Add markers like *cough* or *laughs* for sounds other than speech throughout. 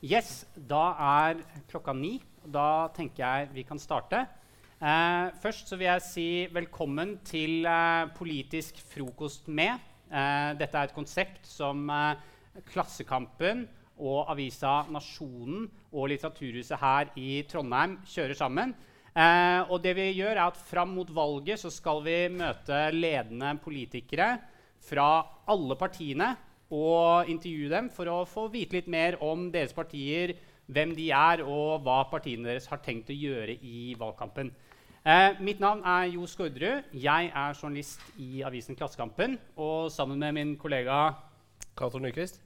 Yes, da er klokka ni. Da tenker jeg vi kan starte. Eh, først så vil jeg si velkommen til eh, Politisk frokost med. Eh, dette er et konsept som eh, Klassekampen og avisa Nasjonen og Litteraturhuset her i Trondheim kjører sammen. Eh, og det vi gjør er at Fram mot valget så skal vi møte ledende politikere fra alle partiene og intervjue dem for å få vite litt mer om deres partier, hvem de er, og hva partiene deres har tenkt å gjøre i valgkampen. Eh, mitt navn er Jo Skårderud. Jeg er journalist i avisen Klassekampen. Og sammen med min kollega Cato Nyquist.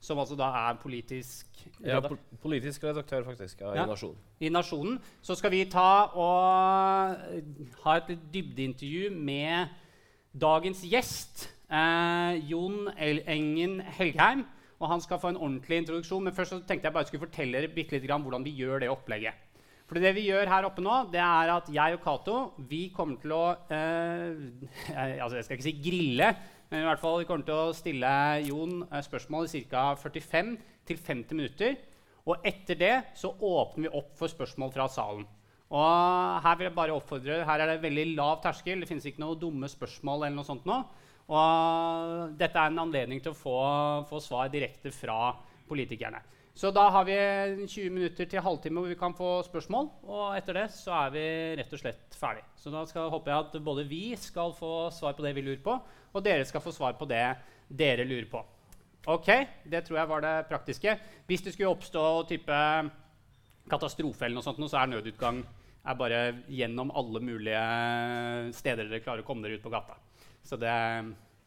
Som altså da er politisk Ja, po politisk redaktør faktisk ja, ja. i Nasjonen. I Nasjonen. Så skal vi ta og ha et dybdeintervju med dagens gjest. Eh, Jon Engen Helgheim. Og han skal få en ordentlig introduksjon. Men først tenkte jeg bare skulle fortelle dere bitte litt hvordan vi gjør det opplegget. For det vi gjør her oppe nå, det er at jeg og Cato vi kommer til å eh, *laughs* altså Jeg skal ikke si grille, men i hvert fall vi kommer til å stille Jon eh, spørsmål i ca. 45-50 minutter. Og etter det så åpner vi opp for spørsmål fra salen. Og her vil jeg bare oppfordre, her er det veldig lav terskel. Det finnes ikke noen dumme spørsmål. eller noe sånt nå. Og dette er en anledning til å få, få svar direkte fra politikerne. Så da har vi 20 minutter til halvtime hvor vi kan få spørsmål. Og etter det så er vi rett og slett ferdig. Så da skal, håper jeg at både vi skal få svar på det vi lurer på, og dere skal få svar på det dere lurer på. Ok, Det tror jeg var det praktiske. Hvis det skulle oppstå type katastrofe, eller noe sånt, så er nødutgang er bare gjennom alle mulige steder dere klarer å komme dere ut på gata. Så, det,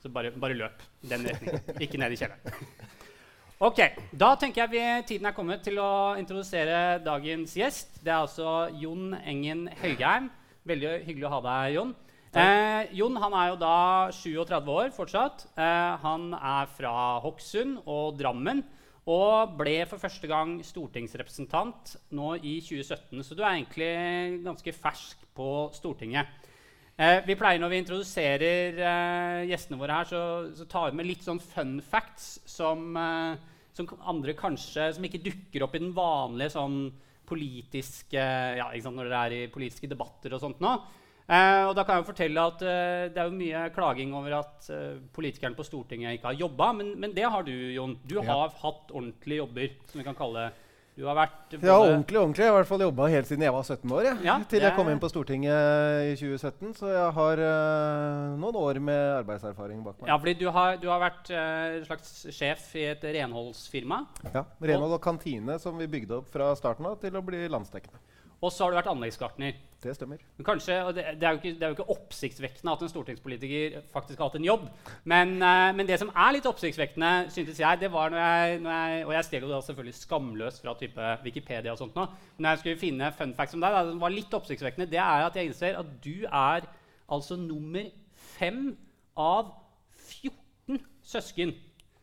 så bare, bare, løp den retningen. Ikke ned i kjelleren. *laughs* Ok, Da tenker jeg vi, tiden er kommet til å introdusere dagens gjest. Det er altså Jon Engen Høgheim. Veldig hyggelig å ha deg, Jon. Eh, Jon han er jo da 37 år fortsatt. Eh, han er fra Hokksund og Drammen. Og ble for første gang stortingsrepresentant nå i 2017. Så du er egentlig ganske fersk på Stortinget. Eh, vi pleier Når vi introduserer eh, gjestene våre, her, så, så, tar vi med litt sånn fun facts som, eh, som, andre kanskje som ikke dukker opp i den vanlige sånn politiske ja, Når dere er i politiske debatter og sånt nå. Eh, og da kan jeg fortelle at eh, Det er jo mye klaging over at eh, politikerne på Stortinget ikke har jobba. Men, men, det har du, Jon. Du ja. har hatt ordentlige jobber. som vi kan kalle det du har vært Ja, ordentlig. ordentlig. Jeg har i hvert fall jobba helt siden jeg var 17 år. Jeg. Ja, til jeg kom inn på Stortinget i 2017. Så jeg har uh, noen år med arbeidserfaring bak meg. Ja, fordi Du har, du har vært uh, slags sjef i et renholdsfirma. Ja. Renhold og kantine som vi bygde opp fra starten av til å bli landsdekkende. Og så har du vært anleggsgartner. Det stemmer. Men kanskje, det, det, er ikke, det, er jo ikke, oppsiktsvekkende at en stortingspolitiker faktisk har hatt en jobb. Men, uh, men, det som er litt oppsiktsvekkende, syntes jeg, det var når jeg, når jeg Og jeg stjeler jo da selvfølgelig skamløst fra type Wikipedia og sånt nå. Men når jeg skulle finne fun facts om deg, det var litt oppsiktsvekkende, det er at jeg innser at du er altså nummer fem av 14 søsken.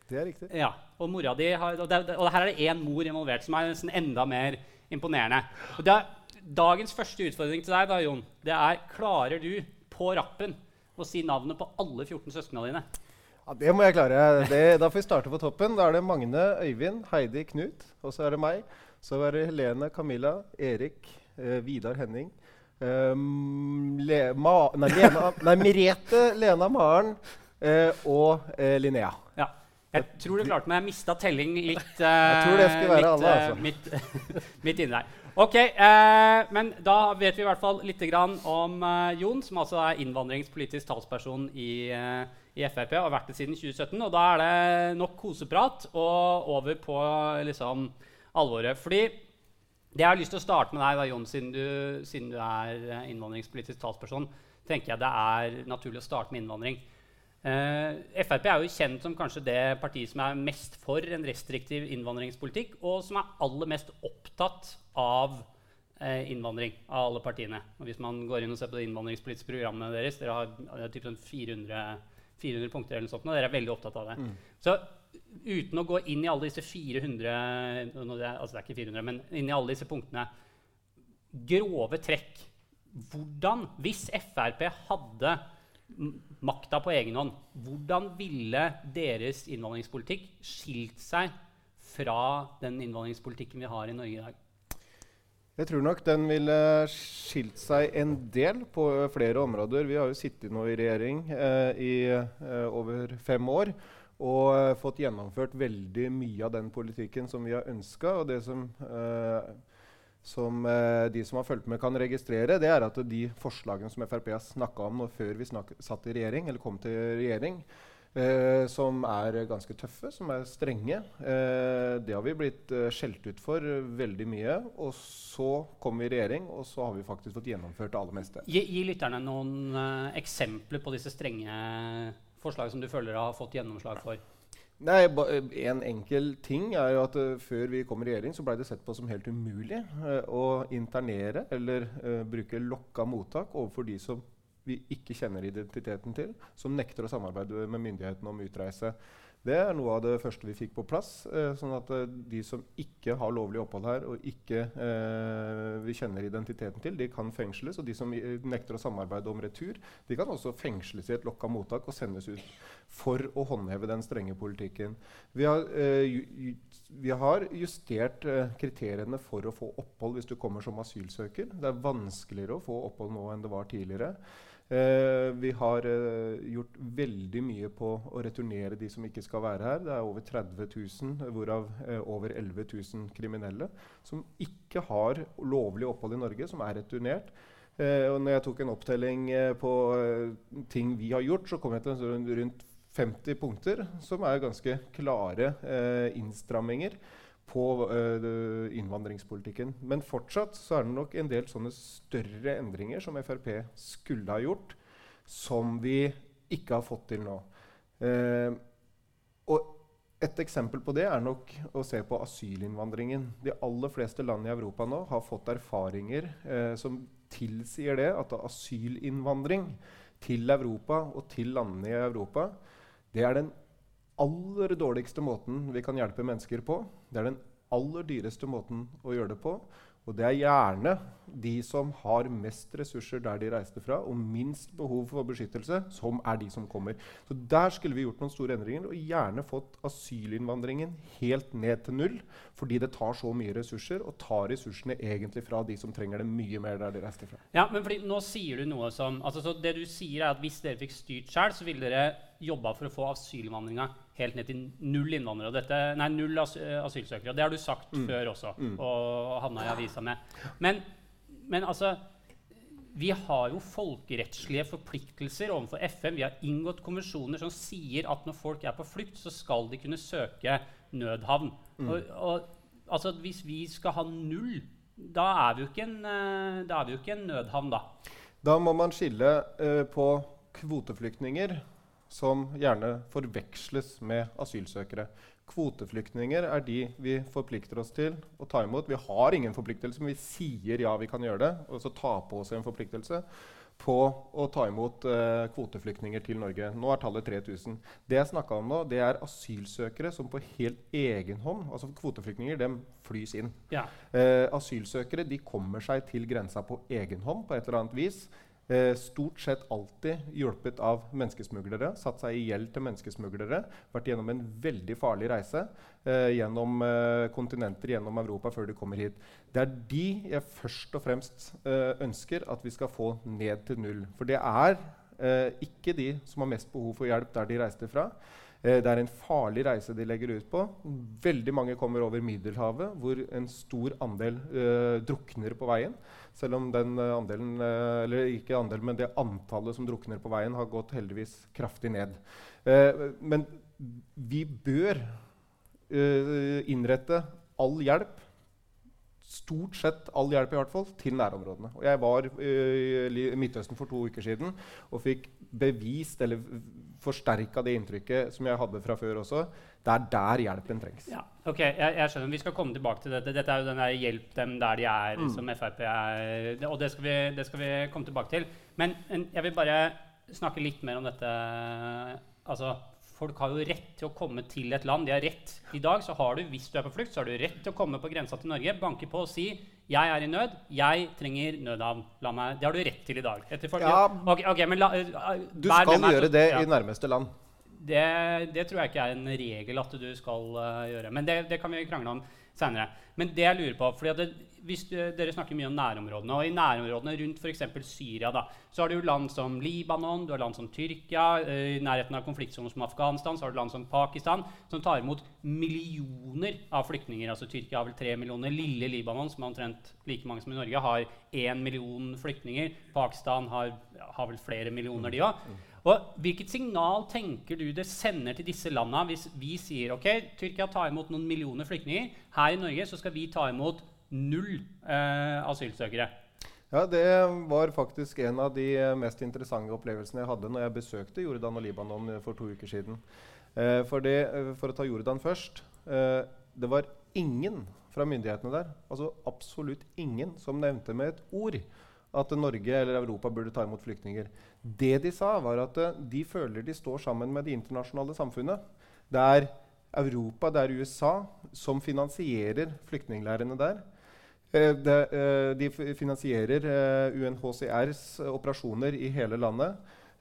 Det er riktig. Ja, Og mora di har, og, det, og her er det én mor involvert, som er nesten enda mer imponerende. Og det er dagens første utfordring til deg da, Jon, det er klarer du på rappen å si navnet på alle 14 søsknene dine? Ja, Det må jeg klare. Det, da får vi starte på toppen. Da er det Magne, Øyvind, Heidi, Knut. Og så er det meg. Så er det Helene, Camilla, Erik, eh, Vidar Henning. Um, Le Ma nei, Lena, nei, Merete, Lena Maren eh, og eh, Linnea. Ja. Jeg tror du klarte meg. jeg mista telling litt. Uh, jeg tror det skulle være litt, alle, altså. Uh, *laughs* midt, midt inni der. Ok, eh, men Da vet vi i hvert fall litt om eh, Jon, som altså er innvandringspolitisk talsperson i, eh, i, Frp og har vært det siden 2017. Og da er det nok koseprat og over på liksom, alvoret. Fordi det jeg har lyst til å starte med deg, da, Jon, siden du, siden du er eh, innvandringspolitisk talsperson, tenker jeg det er naturlig å starte med innvandring. Uh, Frp er jo kjent som kanskje det partiet som er mest for en restriktiv innvandringspolitikk, og som er aller mest opptatt av eh, innvandring av alle partiene. Og hvis man går inn og ser på det innvandringspolitiske programmet deres, dere har uh, typ 400, 400, punkter, eller sånt, og dere er veldig opptatt av det. Mm. Så uten å gå inn i alle disse 400 altså det er ikke 400, men inn i alle disse punktene Grove trekk. Hvordan, hvis Frp hadde makta på egen hånd. Hvordan ville deres innvandringspolitikk skilt seg fra den innvandringspolitikken vi har i Norge i dag? Jeg tror nok den ville skilt seg en del på flere områder. Vi har jo sittet nå i regjering eh, i eh, over fem år og eh, fått gjennomført veldig mye av den politikken som vi har ønska. Og det som, som eh, de som har fulgt med, kan registrere, det er at de forslagene som Frp har snakka om før vi satt i regjering, eller kom til regjering, Eh, som er ganske tøffe, som er strenge. Eh, det har vi blitt eh, skjelt ut for veldig mye. Og så kom vi i regjering, og så har vi faktisk fått gjennomført det aller meste. Gi, gi lytterne noen eh, eksempler på disse strenge forslagene som du føler har fått gjennomslag for. Nei, En enkel ting er jo at eh, før vi kom i regjering, så ble det sett på som helt umulig eh, å internere eller eh, bruke lokka mottak overfor de som vi ikke kjenner identiteten til, som nekter å samarbeide med myndighetene om utreise. Det er noe av det første vi fikk på plass. Eh, sånn at eh, de som ikke har lovlig opphold her og ikke eh, vi kjenner identiteten til, de kan fengsles. Og de som eh, nekter å samarbeide om retur, de kan også fengsles i et lokka mottak og sendes ut for å håndheve den strenge politikken. Vi har, eh, ju, vi har justert kriteriene for å få opphold hvis du kommer som asylsøker. Det er vanskeligere å få opphold nå enn det var tidligere. Eh, vi har eh, gjort veldig mye på å returnere de som ikke skal være her. Det er over 30 000, hvorav eh, over 11 000 kriminelle, som ikke har lovlig opphold i Norge, som er returnert. Eh, og når jeg tok en opptelling eh, på eh, ting vi har gjort, så kom jeg til sånn rundt 50 punkter, som er ganske klare innstramminger på uh, innvandringspolitikken. Men fortsatt så er det nok en del sånne større endringer som Frp skulle ha gjort, som vi ikke har fått til nå. Uh, og et eksempel på det er nok å se på asylinnvandringen. De aller fleste land i Europa nå har fått erfaringer uh, som tilsier det at asylinnvandring til Europa og til landene i Europa, det er den aller dårligste måten vi kan hjelpe mennesker på. Det er den aller dyreste måten å gjøre det på. Og det er gjerne de som har mest ressurser der de reiste fra, og minst behov for beskyttelse, som er de som kommer. Så Der skulle vi gjort noen store endringer, og gjerne fått asylinnvandringen helt ned til null. Fordi det tar så mye ressurser, og tar ressursene egentlig fra de som trenger det mye mer der de reiste fra. Ja, men fordi nå sier du noe som altså, så Det du sier, er at hvis dere fikk styrt sjøl, så ville dere jobba for å få asylinnvandringa helt ned til null innvandrere. Dette, nei, null as asylsøkere. Det har du sagt før også, og havna i avisa med. Men, men altså vi har jo folkerettslige forpliktelser overfor FN. Vi har inngått konvensjoner som sier at når folk er på flukt, så skal de kunne søke nødhavn. Og, og, altså, hvis vi skal ha null, da er vi jo ikke en, eh, jo ikke en nødhavn, da. Da må man skille uh, på kvoteflyktninger, som gjerne forveksles med asylsøkere. Kvoteflyktninger er de vi forplikter oss til å ta imot. Vi har ingen forpliktelse, men vi sier ja, vi kan gjøre det, og så ta på oss en forpliktelse på å ta imot eh, kvoteflyktninger til Norge. Nå er tallet 3000. Det jeg snakka om nå, det er asylsøkere som på helt egen hånd Altså kvoteflyktninger dem flys inn. Ja. Eh, asylsøkere de kommer seg til grensa på egen hånd på et eller annet vis. Eh, stort sett alltid hjulpet av menneskesmuglere. Satt seg i gjeld til menneskesmuglere. Vært gjennom en veldig farlig reise eh, gjennom eh, kontinenter gjennom Europa før de kommer hit. Det er de jeg først og fremst eh, ønsker at vi skal få ned til null. For det er eh, ikke de som har mest behov for hjelp der de reiste fra. Eh, Det er en farlig reise de legger ut på. Veldig mange kommer over Middelhavet, hvor en stor andel eh, drukner på veien. Selv om den eh, andelen, eh, eller ikke andelen, men det antallet som drukner på veien, har gått heldigvis kraftig ned. Eh, men vi bør innrette all hjelp Stort sett all hjelp i hvert fall, til nærområdene. Og jeg var eh, i Midtøsten for to uker siden og fikk bevist, eller forsterka det inntrykket som jeg hadde fra før også. Det er der hjelpen trengs. Ja, ok, jeg, jeg skjønner. Vi skal komme tilbake til dette. Dette er jo den der 'hjelp dem der de er', som Frp er. Og det skal, vi, det skal vi komme tilbake til. Men jeg vil bare snakke litt mer om dette. Altså, folk har jo rett til å komme til et land. De har rett. I dag så har du, hvis du er på flukt, så har du rett til å komme på grensa til Norge, banke på og si 'Jeg er i nød. Jeg trenger nødhavn. La meg Det har du rett til i dag. Ja. okay, okay, men la, uh, Du skal meg, gjøre det ja. i nærmeste land. det, det, tror jeg ikke er en regel at du skal uh, gjøre. Men det, det, kan vi krangle om senere. Men det jeg lurer på, fordi det, hvis du, Dere snakker mye om nærområdene. og I nærområdene rundt f.eks. Syria da, så har du land som Libanon, du har land som Tyrkia, i nærheten av konfliktsoner som Afghanistan, så har du land som Pakistan, som tar imot millioner av flyktninger. altså Tyrkia har vel tre millioner. Lille Libanon, som er omtrent like mange som i Norge, har én million flyktninger. Pakistan har, har vel flere millioner, de òg. Og Hvilket signal tenker du det sender til disse landene hvis vi sier ok, Tyrkia tar imot noen millioner flyktninger. Her i Norge så skal vi ta imot null eh, asylsøkere. Ja, Det var faktisk en av de mest interessante opplevelsene jeg hadde når jeg besøkte Jordan og Libanon for to uker siden. Eh, for, det, eh, for, å ta Jordan først eh, Det var ingen fra myndighetene der, altså absolutt ingen, som nevnte med et ord at Norge eller Europa burde ta imot flyktninger. Det de sa, var at eh, de føler de står sammen med det internasjonale samfunnet. Det er Europa, det er USA, som finansierer flyktningleirene der. Eh, eh, de finansierer UNHCRs operasjoner i hele landet.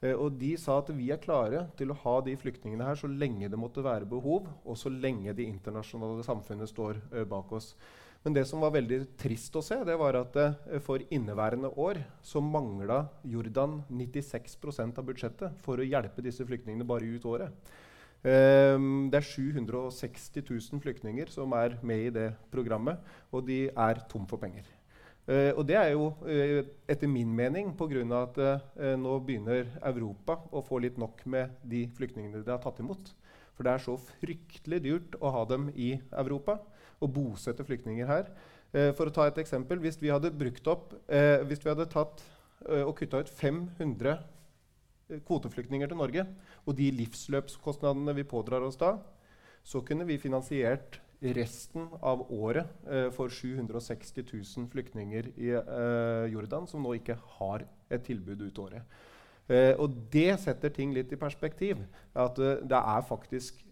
Og de sa at vi er klare til å ha de flyktningene her så lenge det måtte være behov, og så lenge det internasjonale samfunnet står bak oss. Men det som var veldig trist å se, det var at for inneværende år så mangla Jordan 96% av budsjettet for å hjelpe disse flyktningene bare ut året. Um, det er 760 000 flyktninger som er med i det programmet, og de er tom for penger. Uh, og det er jo uh, etter min mening pga. at uh, nå begynner Europa å få litt nok med de flyktningene de har tatt imot. For det er så fryktelig dyrt å ha dem i Europa og bosette flyktninger her. Eh, for å ta et eksempel, Hvis vi hadde opp, eh, hvis vi hadde tatt eh, og kutta ut 500 eh, kvoteflyktninger til Norge, og de livsløpskostnadene vi pådrar oss da, så kunne vi finansiert resten av året eh, for 760 000 flyktninger i eh, Jordan som nå ikke har et tilbud ut året. og det setter ting litt i perspektiv. At det er faktisk Eh,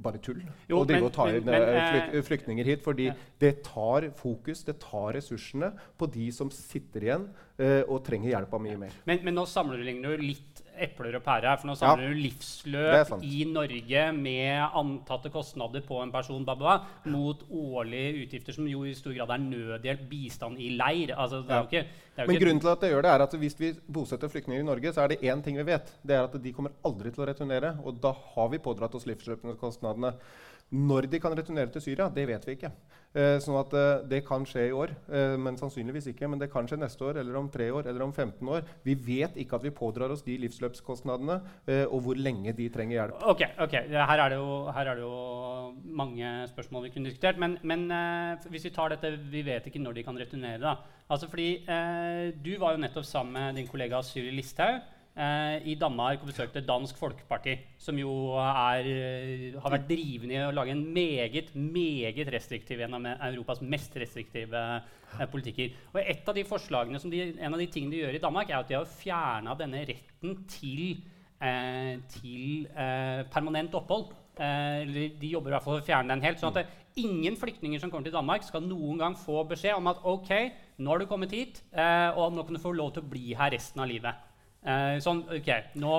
bare tull jo, å drive og ta inn men, eh, flyk, eh, flyktninger hit. Fordi ja. det tar fokus, det tar ressursene på de som sitter igjen og trenger hjelp av mye mer. Men, men nå sammenligner du litt epler og pærer her. For nå samler ja, du livsløp i Norge med antatte kostnader på en person bla, mot årlige utgifter som jo i stor grad er nødhjelp, bistand i leir. Altså, ja. ikke, Men grunnen til at det gjør det, er at hvis vi bosetter flyktninger i Norge, så er det én ting vi vet. Det er at de kommer aldri til å returnere. Og da har vi pådratt oss livsløpende Når de kan returnere til Syria, det vet vi ikke. Eh, sånn at eh, Det kan skje i år, eh, men sannsynligvis ikke. Men det kan skje neste år, eller om tre år, eller om 15 år. Vi vet ikke at vi pådrar oss de livsløpskostnadene, eh, og hvor lenge de trenger hjelp. Ok, ok. Her er det jo, er det jo mange spørsmål vi kunne diskutert. Men, men eh, hvis vi tar dette Vi vet ikke når de kan returnere. da. Altså fordi eh, Du var jo nettopp sammen med din kollega Syri Listhaug i Danmark og besøkte Dansk Folkeparti, som jo er, eh, har vært drivende i å lage en meget, meget restriktiv, en av Europas mest restriktive eh, politikker. Og et av de forslagene de, En av de tingene de gjør i Danmark, er at de har fjerna denne retten til, eh, til eh, permanent opphold. Eh, de jobber i hvert fall for å fjerne den helt. sånn at Ingen flyktninger som kommer til Danmark, skal noen gang få beskjed om at ok, nå har du kommet hit, og nå kan du få lov til å bli her resten av livet. Eh, sånn, ok, nå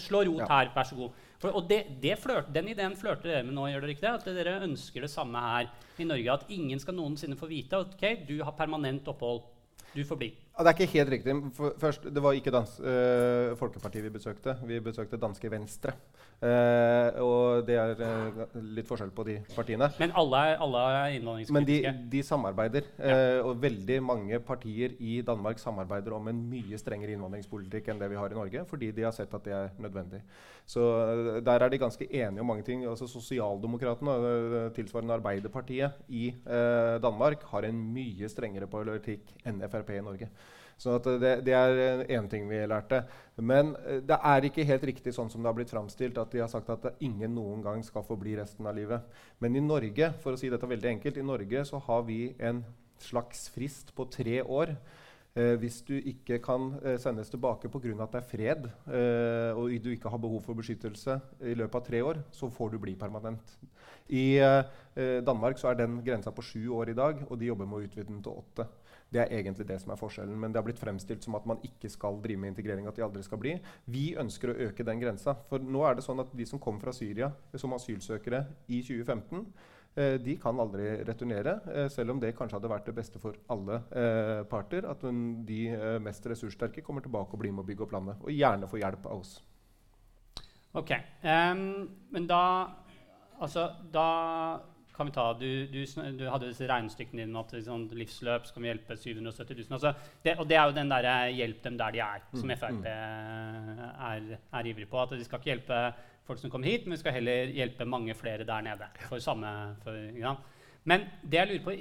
Slå rot ja. her, vær så god. For, og det, det flørt, Den ideen flørter dere med nå, gjør dere ikke det? At dere ønsker det samme her i Norge? At ingen skal noensinne få vite ok, du har permanent opphold. Du får bli. Ja, det er ikke helt riktig. først, Det var ikke dans, øh, Folkepartiet vi besøkte. Vi besøkte danske Venstre. Uh, og det er uh, litt forskjell på de partiene. Men alle er, alle er innvandringskritiske? Men de, de samarbeider. Ja. Uh, og veldig mange partier i Danmark samarbeider om en mye strengere innvandringspolitikk enn det vi har i Norge, fordi de har sett at det er nødvendig. Så der er de ganske enige om mange ting. Altså Sosialdemokratene, tilsvarende Arbeiderpartiet i Danmark, har en mye strengere politikk enn Frp i Norge. Så det, det, er én ting vi lærte. Men eh, det er ikke helt riktig sånn som det har blitt framstilt, at de har sagt at ingen noen gang skal få bli resten av livet. Men i Norge for å si dette veldig enkelt, i Norge så har vi en slags frist på tre år Eh, hvis du ikke kan eh, sendes tilbake pga. at det er fred, eh, og du ikke har behov for beskyttelse i løpet av tre år, så får du bli permanent. I eh, Danmark er den grensa på sju år i dag, og de jobber med å utvide den til åtte. Det er egentlig det som er forskjellen. Men det har blitt fremstilt som at man ikke skal drive med integrering. at de aldri skal bli. Vi ønsker å øke den grensa. For nå er det sånn at de som kom fra Syria som asylsøkere i 2015, Eh, de kan aldri returnere, eh, selv om det kanskje hadde vært det beste for alle eh, parter. At de mest ressurssterke kommer tilbake og blir med å bygge opp landet. Og gjerne får hjelp av oss. Ok, um, Men da Altså, da kan vi ta Du, du, du hadde disse regnestykkene dine at sånn livsløp skal vi hjelpe 770 000. Altså, det, og det er jo den derre 'hjelp dem der de er', som mm, Frp mm. er, er ivrig på. At de skal ikke hjelpe folk som kommer hit, men vi skal heller hjelpe mange flere der nede. For samme, for, ja. Men det jeg lurer på,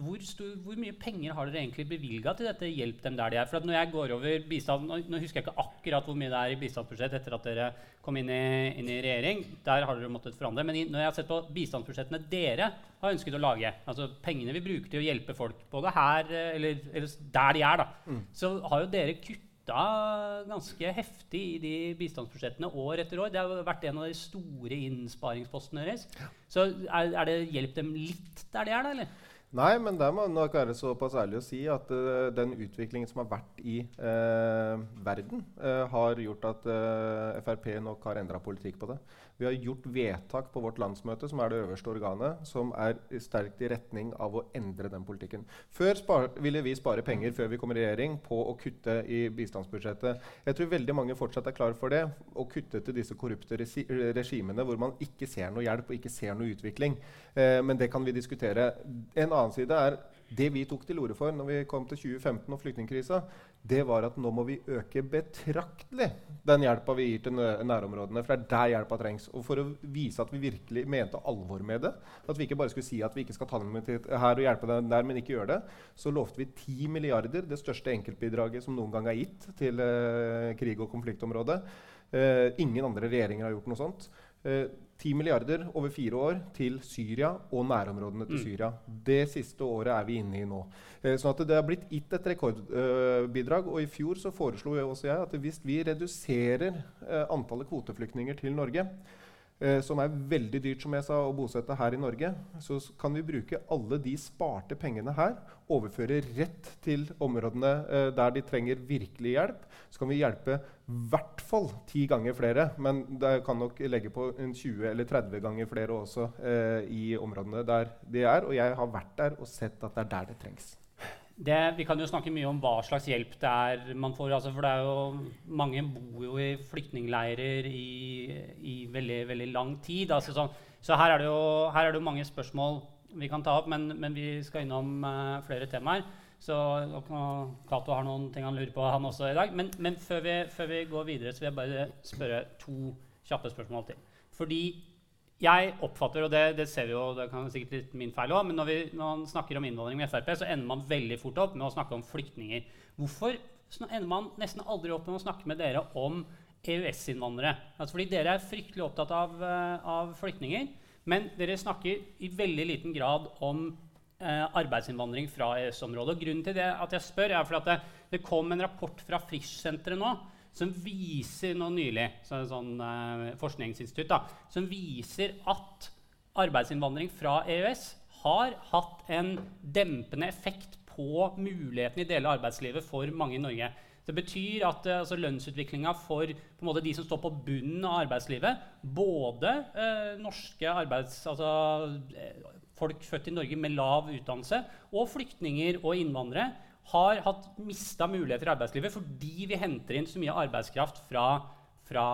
hvor, stor, hvor, mye penger har dere egentlig bevilga til dette 'Hjelp dem der de er'? For når jeg går over bistand, nå, husker jeg ikke akkurat hvor mye det er i bistandsbudsjett etter at dere kom inn i, inn i regjering. Der har dere måttet forandre. Men i, når jeg har sett på bistandsbudsjettene dere har ønsket å lage, altså pengene vi bruker til å hjelpe folk, både her eller, eller der de er, da, mm. så har jo dere kutta kutta ganske heftig i de bistandsbudsjettene år etter år. Det har vært en av de store innsparingspostene deres. Så er, er, det hjelp dem litt der de er, da? eller? Nei, men der må nok være såpass ærlig å si at uh, den utviklingen som har vært i uh, verden, uh, har gjort at Frp nok har endra politikk på det. Vi har gjort vedtak på vårt landsmøte, som er det øverste organet, som er sterkt i retning av å endre den politikken. Før ville vi spare penger før vi kom i regjering på å kutte i bistandsbudsjettet. Jeg tror veldig mange fortsatt er klar for det. Å kutte til disse korrupte regimene hvor man ikke ser noe hjelp og ikke ser noe utvikling. Eh, men det kan vi diskutere. En annen side er det vi tok til orde for når vi kom til 2015 og flyktningkrisa, det var at nå må vi øke betraktelig den hjelpa vi gir til nærområdene. For det er der hjelpa trengs. Og for å vise at vi virkelig mente alvor med det, at vi ikke bare skulle si at vi ikke skal ta dem med her og hjelpe dem der, men ikke gjøre det, så lovte vi 10 milliarder, det største enkeltbidraget som noen gang er gitt til eh, krig- og konfliktområdet. Eh, ingen andre regjeringer har gjort noe sånt. 10 eh, milliarder over fire år til Syria og nærområdene til mm. Syria. Det siste året er vi inne i nå. Eh, sånn at Det har blitt gitt et rekordbidrag. og I fjor så foreslo jeg også jeg at hvis vi reduserer eh, antallet kvoteflyktninger til Norge, eh, som er veldig dyrt som jeg sa, å bosette her i Norge, så kan vi bruke alle de sparte pengene her, overføre rett til områdene eh, der de trenger virkelig hjelp. Så kan vi hjelpe i hvert fall ti ganger flere, men det kan nok legge på en 20 eller 30 ganger flere også eh, i områdene der de er. Og jeg har vært der og sett at det er der det trengs. Det, vi kan jo snakke mye om hva slags hjelp det er man får. Altså for det er jo, mange bor jo i flyktningleirer i, i veldig, veldig lang tid. Altså så, så her, er jo, her, er det jo, mange spørsmål vi kan ta opp, men, men vi skal innom uh, flere temaer. Så Cato har noen ting han lurer på, han også i dag. Men, men før, vi, før, vi, går videre, så vil jeg bare spørre to kjappe spørsmål til. Fordi jeg oppfatter, og det, det, ser vi jo, det kan sikkert litt min feil også, men når, vi, når man snakker om innvandring med Frp, så ender man veldig fort opp med å snakke om flyktninger. Hvorfor ender man nesten aldri opp med å snakke med dere om EØS-innvandrere? Altså fordi dere er fryktelig opptatt av, uh, av, flyktninger, men dere snakker i veldig liten grad om eh, arbeidsinnvandring fra EØS-området. Grunnen til det at jeg spør, er fordi at det, det kom en rapport fra Frisch-senteret nå som viser nå nylig så sånn, uh, forskningsinstitutt da, som viser at arbeidsinnvandring fra EØS har hatt en dempende effekt på mulighetene i deler av arbeidslivet for mange i Norge. Det betyr at uh, altså, lønnsutviklinga for måte, de som står på bunnen av arbeidslivet, både uh, norske arbeids... Altså, folk født i Norge med lav utdannelse, og flyktninger og innvandrere, har hatt mista muligheter i arbeidslivet fordi vi henter inn så mye arbeidskraft fra, fra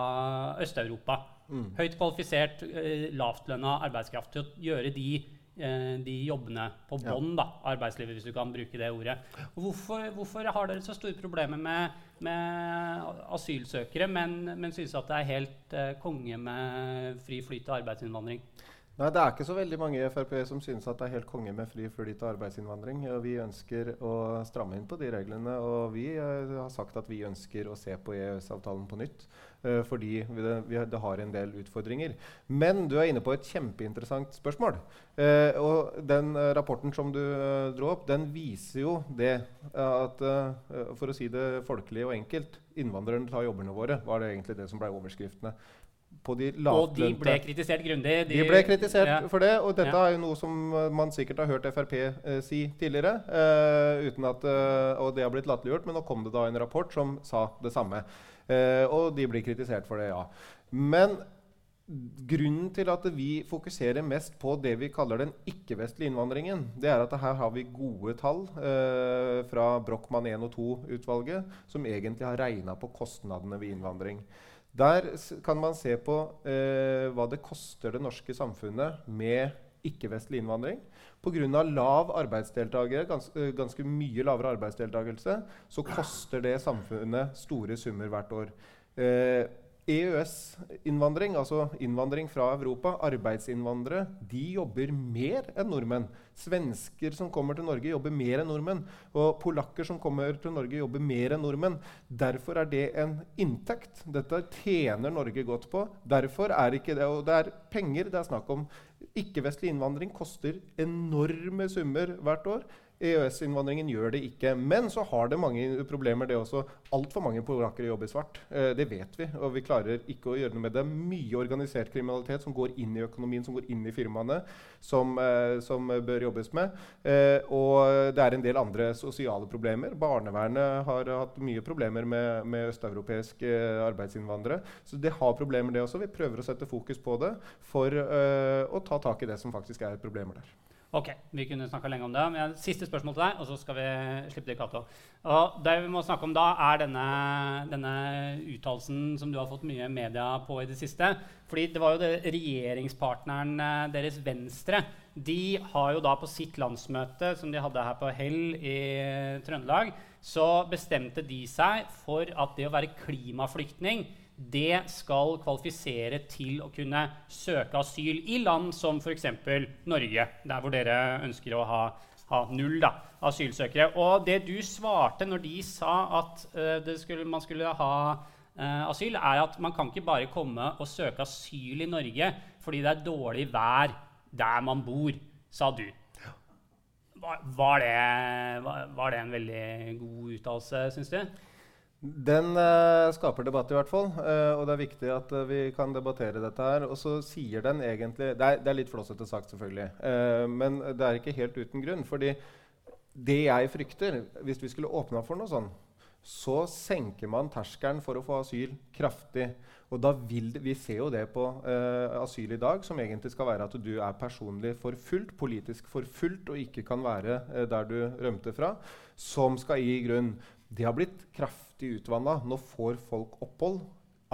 Øst-Europa. Mm. Høyt kvalifisert, eh, lavtlønna arbeidskraft til å gjøre de, eh, de jobbene på bånn ja. arbeidslivet, hvis du kan bruke det ordet. Hvorfor, hvorfor, har dere så store problemer med, med asylsøkere, men, men synes at det er helt eh, konge med fri flyt av arbeidsinnvandring? Nei, Det er ikke så veldig mange i Frp som synes at det er helt konge med fri flyt av arbeidsinnvandring. Og vi ønsker å stramme inn på de reglene. Og vi uh, har sagt at vi ønsker å se på EØS-avtalen på nytt. Uh, fordi vi, vi, det har en del utfordringer. Men du er inne på et kjempeinteressant spørsmål. Uh, og den rapporten som du dro opp, den viser jo det at For å si det folkelig og enkelt innvandrerne tar jobbene våre, var det egentlig det som ble overskriftene på de lavtlønte. Og de ble kritisert grundig. De, de ble kritisert ja. for det, og dette ja. er jo noe som eh, man sikkert har hørt Frp eh, si tidligere. Eh, uten at, eh, og det har blitt latterliggjort, men nå kom det da en rapport som sa det samme. Eh, og de blir kritisert for det, ja. Men grunnen til at vi fokuserer mest på det vi kaller den ikke-vestlige innvandringen, det er at her har vi gode tall eh, fra Brochmann 1 og 2-utvalget, som egentlig har regna på kostnadene ved innvandring. Der kan man se på eh, hva det koster det norske samfunnet med ikke-vestlig innvandring. Pga. lav arbeidsdeltakelse, gans, eh, ganske mye lavere arbeidsdeltakelse, så koster det samfunnet store summer hvert år. Eh, EØS-innvandring, altså innvandring fra Europa, arbeidsinnvandrere, de jobber mer enn nordmenn. Svensker som kommer til Norge, jobber mer enn nordmenn. Og polakker som kommer til Norge, jobber mer enn nordmenn. Derfor er det en inntekt. Dette tjener Norge godt på. Derfor er ikke det, og det er penger det er snakk om. Ikke-vestlig innvandring koster enorme summer hvert år. EØS-innvandringen gjør det ikke. Men så har det mange problemer, det også. Altfor mange polakker jobber svart. Eh, det vet vi, og vi klarer ikke å gjøre noe med det. Mye organisert kriminalitet som går inn i økonomien, som går inn i firmaene, som, eh, som bør jobbes med. Eh, og det er en del andre sosiale problemer. Barnevernet har hatt mye problemer med, med østeuropeiske arbeidsinnvandrere. Så det har problemer, det også. Vi prøver å sette fokus på det for uh, å ta tak i det som faktisk er problemer der. Ok, vi kunne snakka lenge om det. Men siste spørsmål til deg, og så skal vi slippe det i Cato. Og det vi må snakke om da, er denne, denne uttalelsen som du har fått mye media på i det siste. Fordi det var jo det regjeringspartneren eh, deres Venstre. De har jo da på sitt landsmøte, som de hadde her på Hell i Trøndelag, så bestemte de seg for at det å være klimaflyktning det skal kvalifisere til å kunne søke asyl i land som f.eks. Norge, der hvor dere ønsker å ha, ha null da, asylsøkere. Og det du svarte når de sa at uh, skulle, man skulle ha uh, asyl, er at man kan ikke bare komme og søke asyl i Norge fordi det er dårlig vær der man bor, sa du. Var, var, det, var, var det en veldig god uttalelse, syns du? Den uh, skaper debatt, i hvert fall. Uh, og det er viktig at uh, vi kan debattere dette her. Og så sier den egentlig Det er, det er litt flåsete sagt, selvfølgelig. men det er ikke helt uten grunn. fordi det jeg frykter, hvis vi skulle åpna for noe sånn, så senker man terskelen for å få asyl kraftig. Og da vil det, Vi ser jo det på asyl i dag, som egentlig skal være at du er personlig forfulgt, politisk forfulgt og ikke kan være der du rømte fra, som skal gi grunn. Det har blitt kraftig utvanna. Nå får folk opphold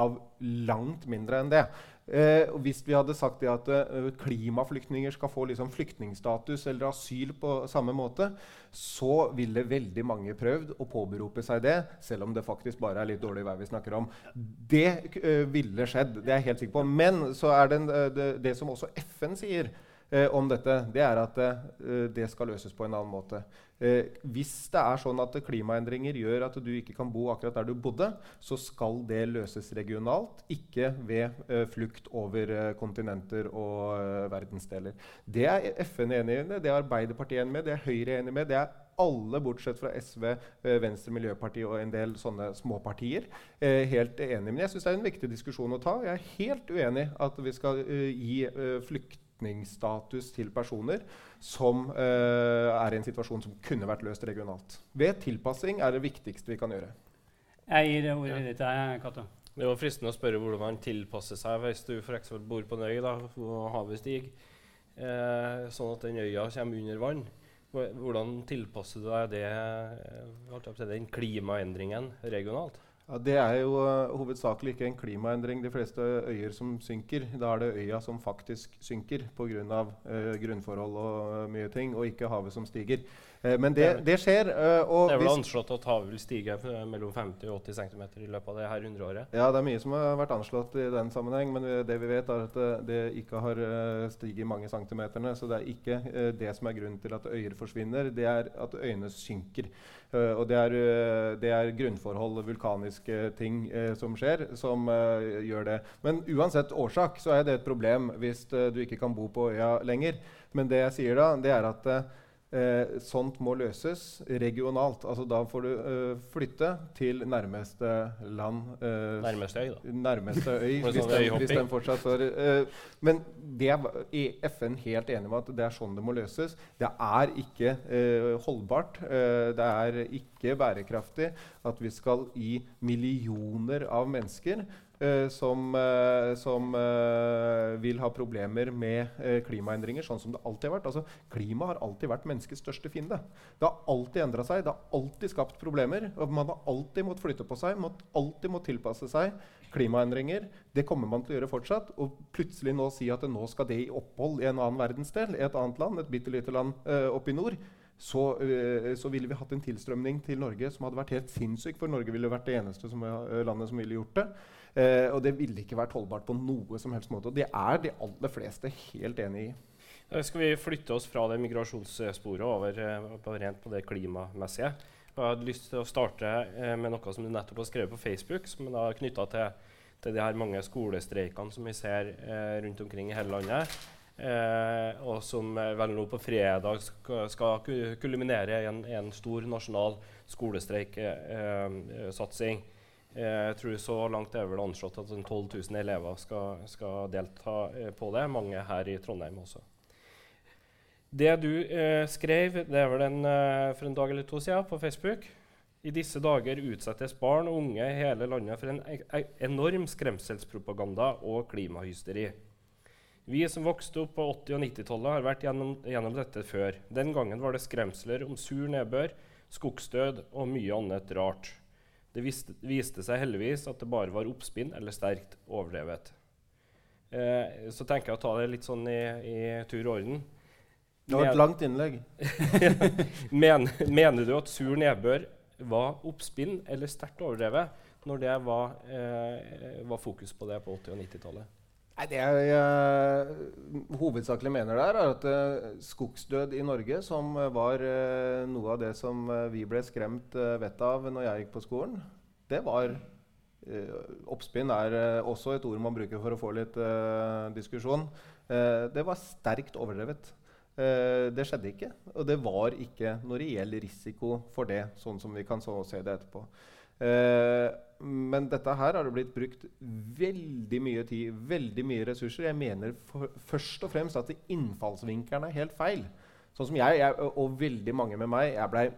av langt mindre enn det. Eh, hvis vi hadde sagt at eh, klimaflyktninger skal få liksom, flyktningstatus eller asyl på samme måte, så ville veldig mange prøvd å påberope seg det, selv om det faktisk bare er litt dårlig vær vi snakker om. Det eh, ville skjedd, det er jeg helt sikker på. Men så er det, en, det, det som også FN sier, eh, om dette, det er at eh, det skal løses på en annen måte. Eh, hvis det er sånn at klimaendringer gjør at du ikke kan bo akkurat der du bodde, så skal det løses regionalt, ikke ved eh, flukt over eh, kontinenter og eh, verdensdeler. Det er FN enig i, det er Arbeiderpartiet enig med, det er Høyre enig med. det er alle bortsett fra SV, eh, Venstre, Miljøpartiet og en del sånne småpartier eh, helt enig. Men jeg syns det er en viktig diskusjon å ta. Jeg er helt uenig at vi skal gi flukt flyktningstatus til personer som uh, er i en situasjon som kunne vært løst regionalt. Ved tilpassing er det viktigste vi kan gjøre. Jeg gir det ordet ditt til Cato. Det var fristende å spørre hvordan man tilpasser seg hvis du f.eks. bor på en øy da, og havet stiger, eh, sånn at den øya kommer under vann. Hvordan tilpasser du deg det, eh, den klimaendringen regionalt? Ja, Det er jo uh, hovedsakelig ikke en klimaendring. De fleste øyer som synker, da er det øya som faktisk synker pga. Uh, grunnforhold og uh, mye ting, og ikke havet som stiger. Uh, men det, det skjer. Og Det er vel anslått at havet vil stige eh, mellom 50 og 80 cm i løpet av det her hundreåret. Ja, det er mye som har vært anslått i den sammenheng, men det vi vet er at det, ikke har stiget mange centimeterne. Så det er ikke det som er grunnen til at øyer forsvinner, det er at øyene synker. Og det er, det er grunnforhold, vulkaniske ting som skjer, som gjør det. Men uansett årsak så er det et problem hvis du ikke kan bo på øya lenger. Men det jeg sier da, det er at Eh, sånt må løses regionalt. Altså Da får du eh, flytte til nærmeste land. eh, Nærmeste øy, da. nærmeste øy, *laughs* hvis, sånn den, hvis den fortsatt står eh, Men det er FN helt enig med at det er sånn det må løses. Det er ikke eh, holdbart. eh, det er ikke bærekraftig at vi skal gi millioner av mennesker som, eh, som eh, vil ha problemer med eh, klimaendringer, sånn som det alltid har vært. Altså, klima har alltid vært menneskets største fiende. Det har alltid endra seg, det har alltid skapt problemer. og Man har alltid måttet flytte på seg, mått, alltid måttet tilpasse seg klimaendringer. Det kommer man til å gjøre fortsatt. Og plutselig nå si at nå skal det i opphold i en annen verdensdel, i et annet land, et bitte lite land uh, oppe i nord, så, eh, så ville vi hatt en tilstrømning til Norge som hadde vært helt sinnssyk. For Norge ville vært det eneste som, eh, landet som ville gjort det. Eh, og det ville ikke vært holdbart på noe som helst måte. Og det er de aller fleste helt enig i. Da skal vi flytte oss fra det migrasjonssporet over eh, på rent på det klimamessige. Jeg hadde lyst til å starte eh, med noe som du nettopp har skrevet på Facebook, som er knytta til, til de her mange skolestreikene som vi ser eh, rundt omkring i hele landet. Eh, og som eh, vel nå på fredag skal kulminere i en, en stor nasjonal skolestreiksatsing. Eh, jeg tror så langt er vel anslått at en 12 000 elever skal, skal delta eh, på det. Mange her i Trondheim også. Det du eh, skrev det er vel en, eh, for en dag eller to siden på Facebook. I disse dager utsettes barn og unge i hele landet for en e e enorm skremselspropaganda og klimahysteri. Vi som vokste opp på 80- og 90-tallet, har vært gjennom, gjennom dette før. Den gangen var det skremsler om sur nedbør, skogsdød og mye annet rart. Det viste, viste seg heldigvis at det bare var oppspinn eller sterkt overdrevet. Eh, så tenker jeg å ta det litt sånn i, i tur og orden. Det var et langt innlegg. *laughs* Men, mener du at sur nedbør var oppspinn eller sterkt overdrevet når det var, eh, var fokus på det på 80- og 90-tallet? Nei, Det jeg eh, hovedsakelig mener der, er at uh, skogsdød i Norge, som eh, var uh, noe av det som uh, vi ble skremt uh, vettet av når jeg gikk på skolen, det var Oppspinn er også et ord man bruker for å få litt diskusjon. Det var sterkt overdrevet. Det skjedde ikke. Og det var ikke noe reell risiko for det, sånn som vi kan så se det etterpå. Eh, men dette her har det blitt brukt veldig mye tid, veldig mye ressurser. Jeg mener for, først og fremst at innfallsvinkelen er helt feil. Sånn som jeg, jeg og- veldig mange med meg, jeg blei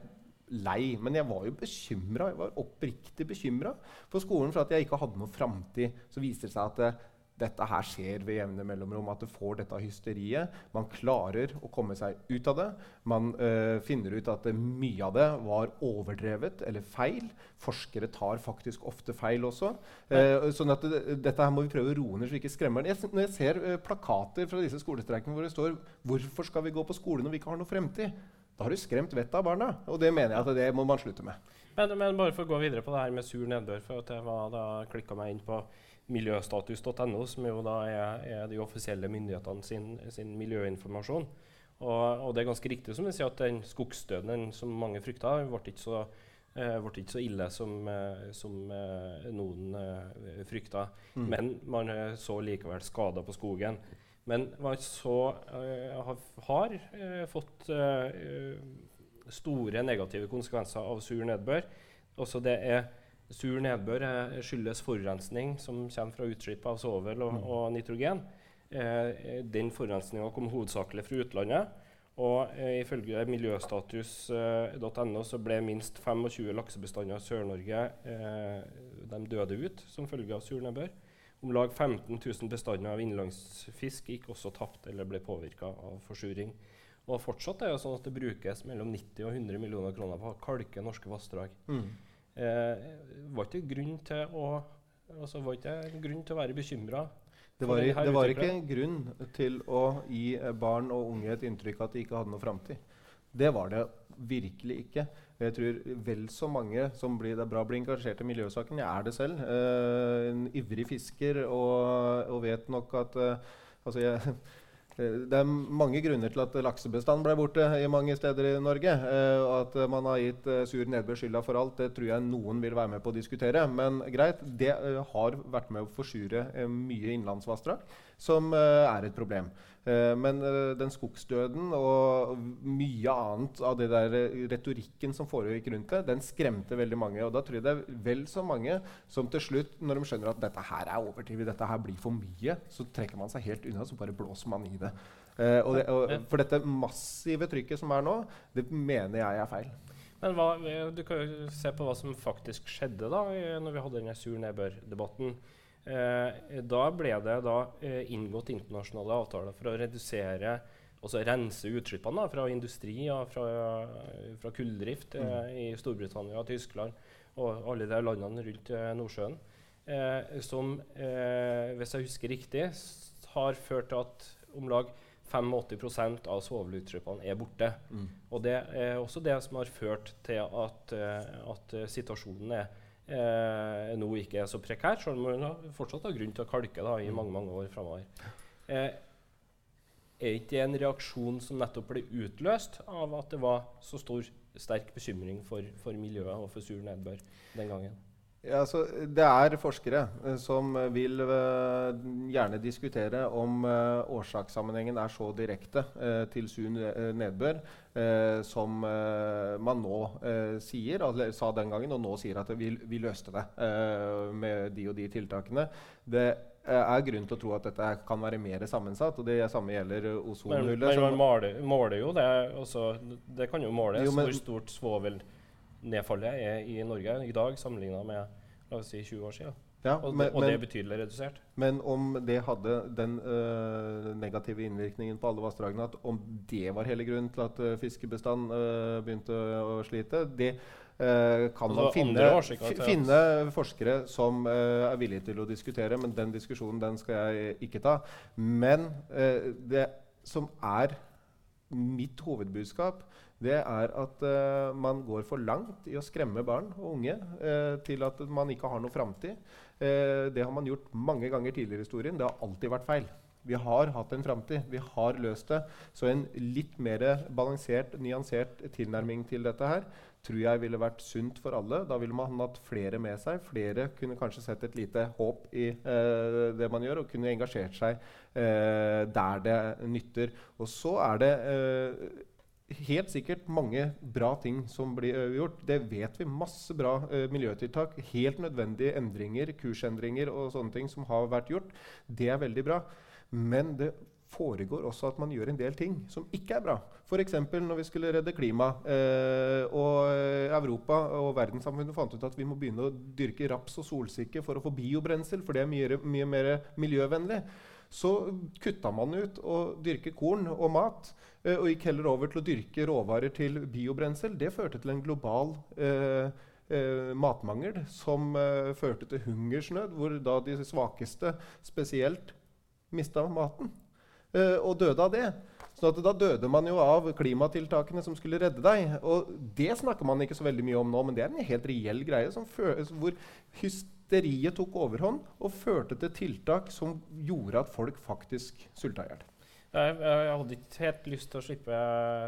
lei. Men jeg var jo bekymra. Jeg var oppriktig bekymra for skolen for at jeg ikke hadde noe framtid. Så viser det seg at det, dette her skjer ved jevne mellomrom. At det får dette hysteriet. Man klarer å komme seg ut av det. Man øh, finner ut at mye av det var overdrevet eller feil. Forskere tar faktisk ofte feil også. Eh, sånn at det, dette her må vi prøve å roe ned så vi ikke skremmer den. Når jeg ser øh, plakater fra disse skolestreikene hvor det står 'Hvorfor skal vi gå på skole når vi ikke har noe fremtid?' Da har du skremt vettet av barna. Og det mener jeg at det må man slutte med. Men, men bare for å gå videre på det her med sur nedbør, for at jeg var da klikka meg inn på miljøstatus.no, som jo da er, er de offisielle myndighetene sin, sin miljøinformasjon. Og, og det er ganske riktig som jeg sier at den skogsdøden den som mange frykta, ble ikke så, eh, ble ikke så ille som, eh, som eh, noen eh, frykta. Mm. Men man eh, så likevel skader på skogen. Men man så eh, har, har fått store negative konsekvenser av sur nedbør. Også det er Sur nedbør eh, skyldes forurensning som kommer fra utslipp av svovel og, Mm. og nitrogen. Eh, den forurensninga kom hovedsakelig fra utlandet. Og eh, ifølge miljøstatus.no så ble minst 25 laksebestander i Sør-Norge eh, de døde ut som følge av sur nedbør. Om lag 15 000 bestander av innlandsfisk gikk også tapt eller ble påvirka av forsuring. Og fortsatt er det sånn at det brukes mellom 90 og 100 millioner kroner på å kalke norske vassdrag. Mm. Eh, var ikke grunn til å altså, var ikke grunn til å være bekymra? Det var, det var ikke grunn til å gi eh, barn og unge et inntrykk av at de ikke hadde noe framtid. Det var det virkelig ikke. Jeg tror vel så mange som blir, det er bra å bli engasjert i miljøsaken. Jeg er det selv. Eh, en ivrig fisker og, og vet nok at eh, altså jeg, det er mange grunner til at laksebestanden ble borte i mange steder i Norge. Eh, og at man har gitt eh, sur nedbør skylda for alt, det tror jeg noen vil være med på å diskutere. Men greit, det har vært med å forsure mye innlandsvassdrag, som er et problem. Eh, men eh, den skogsdøden og mye annet av det der retorikken som foregikk rundt det, den skremte veldig mange. Og da tror jeg det er vel så mange som til slutt, når de skjønner at dette her er overdrevet, dette her blir for mye, så trekker man seg helt unna, så bare blåser man i det. Og det og for dette massive trykket som er nå, det mener jeg er feil. Men hva, Du kan jo se på hva som faktisk skjedde da når vi hadde denne sur nedbør-debatten. Eh, da ble det da, eh, inngått internasjonale avtaler for å redusere altså rense utslippene da, fra industri og fra, fra kulldrift eh, mm. i Storbritannia og Tyskland og alle de landene rundt eh, Nordsjøen. Eh, som, eh, hvis jeg husker riktig, har ført til at om lag 85% av svovelutslippene er borte. Mm. Og det er også det som har ført til at, at situasjonen er eh, nå ikke er så prekær, selv om man fortsatt har grunn til å kalke da, i mm. mange mange år framover. Eh, er ikke det en reaksjon som nettopp ble utløst av at det var så stor, sterk bekymring for, for miljøet og for sur nedbør den gangen? Ja, altså, det er forskere uh, som vil uh, gjerne diskutere om uh, årsakssammenhengen er så direkte til sunn nedbør som man nå sier, eller sa den gangen, og nå sier at vi, vi løste det med de og de tiltakene. Det er grunn til å tro at dette kan være mer sammensatt. og Det samme gjelder ozonhullet. Men, men man måler, måler, jo det. Også, det kan jo måles jo, men, hvor stort svovel nedfallet er i Norge i dag sammenligna med la oss si 20 år siden. Ja, og, men, og, det er betydelig redusert. Men om det hadde den øh, negative innvirkningen på alle vassdragene, at om det var hele grunnen til at øh, fiskebestanden øh, begynte å slite, det kan man finne, finne, forskere som er villige til å diskutere. Men den diskusjonen den skal jeg ikke ta. Men det som er mitt hovedbudskap, det er at uh, man går for langt i å skremme barn og unge uh, til at man ikke har noe framtid. Uh, det har man gjort mange ganger tidligere i historien. Det har alltid vært feil. Vi har hatt en framtid. Vi har løst det. Så en litt mer balansert, nyansert tilnærming til dette her tror jeg ville vært sunt for alle. Da ville man hatt flere med seg. Flere kunne kanskje sett et lite håp i eh, det man gjør, og kunne engasjert seg eh, der det nytter. Og så er det eh, helt sikkert mange bra ting som blir uh, gjort. Det vet vi. Masse bra uh, miljøtiltak. Helt nødvendige endringer, kursendringer og sånne ting som har vært gjort. Det er veldig bra. Men det foregår også at man gjør en del ting som ikke er bra. F.eks. når vi skulle redde klimaet, eh, og Europa og verdenssamfunnet fant ut at vi må begynne å dyrke raps og solsikke for å få biobrensel, for det er mye, mye mer miljøvennlig. Så kutta man ut å dyrke korn og mat. Eh, og gikk heller over til å dyrke råvarer til biobrensel. Det førte til en global eh, eh, matmangel som eh, førte til hungersnød, hvor da de svakeste spesielt mista maten eh, og døde av det. Så da døde man jo av klimatiltakene som skulle redde deg. Og det snakker man ikke så veldig mye om nå, men det er en helt reell greie hvor hysteriet tok overhånd og førte til tiltak som gjorde at folk faktisk sulta i hjel. Jeg, jeg, hadde ikke helt lyst til å slippe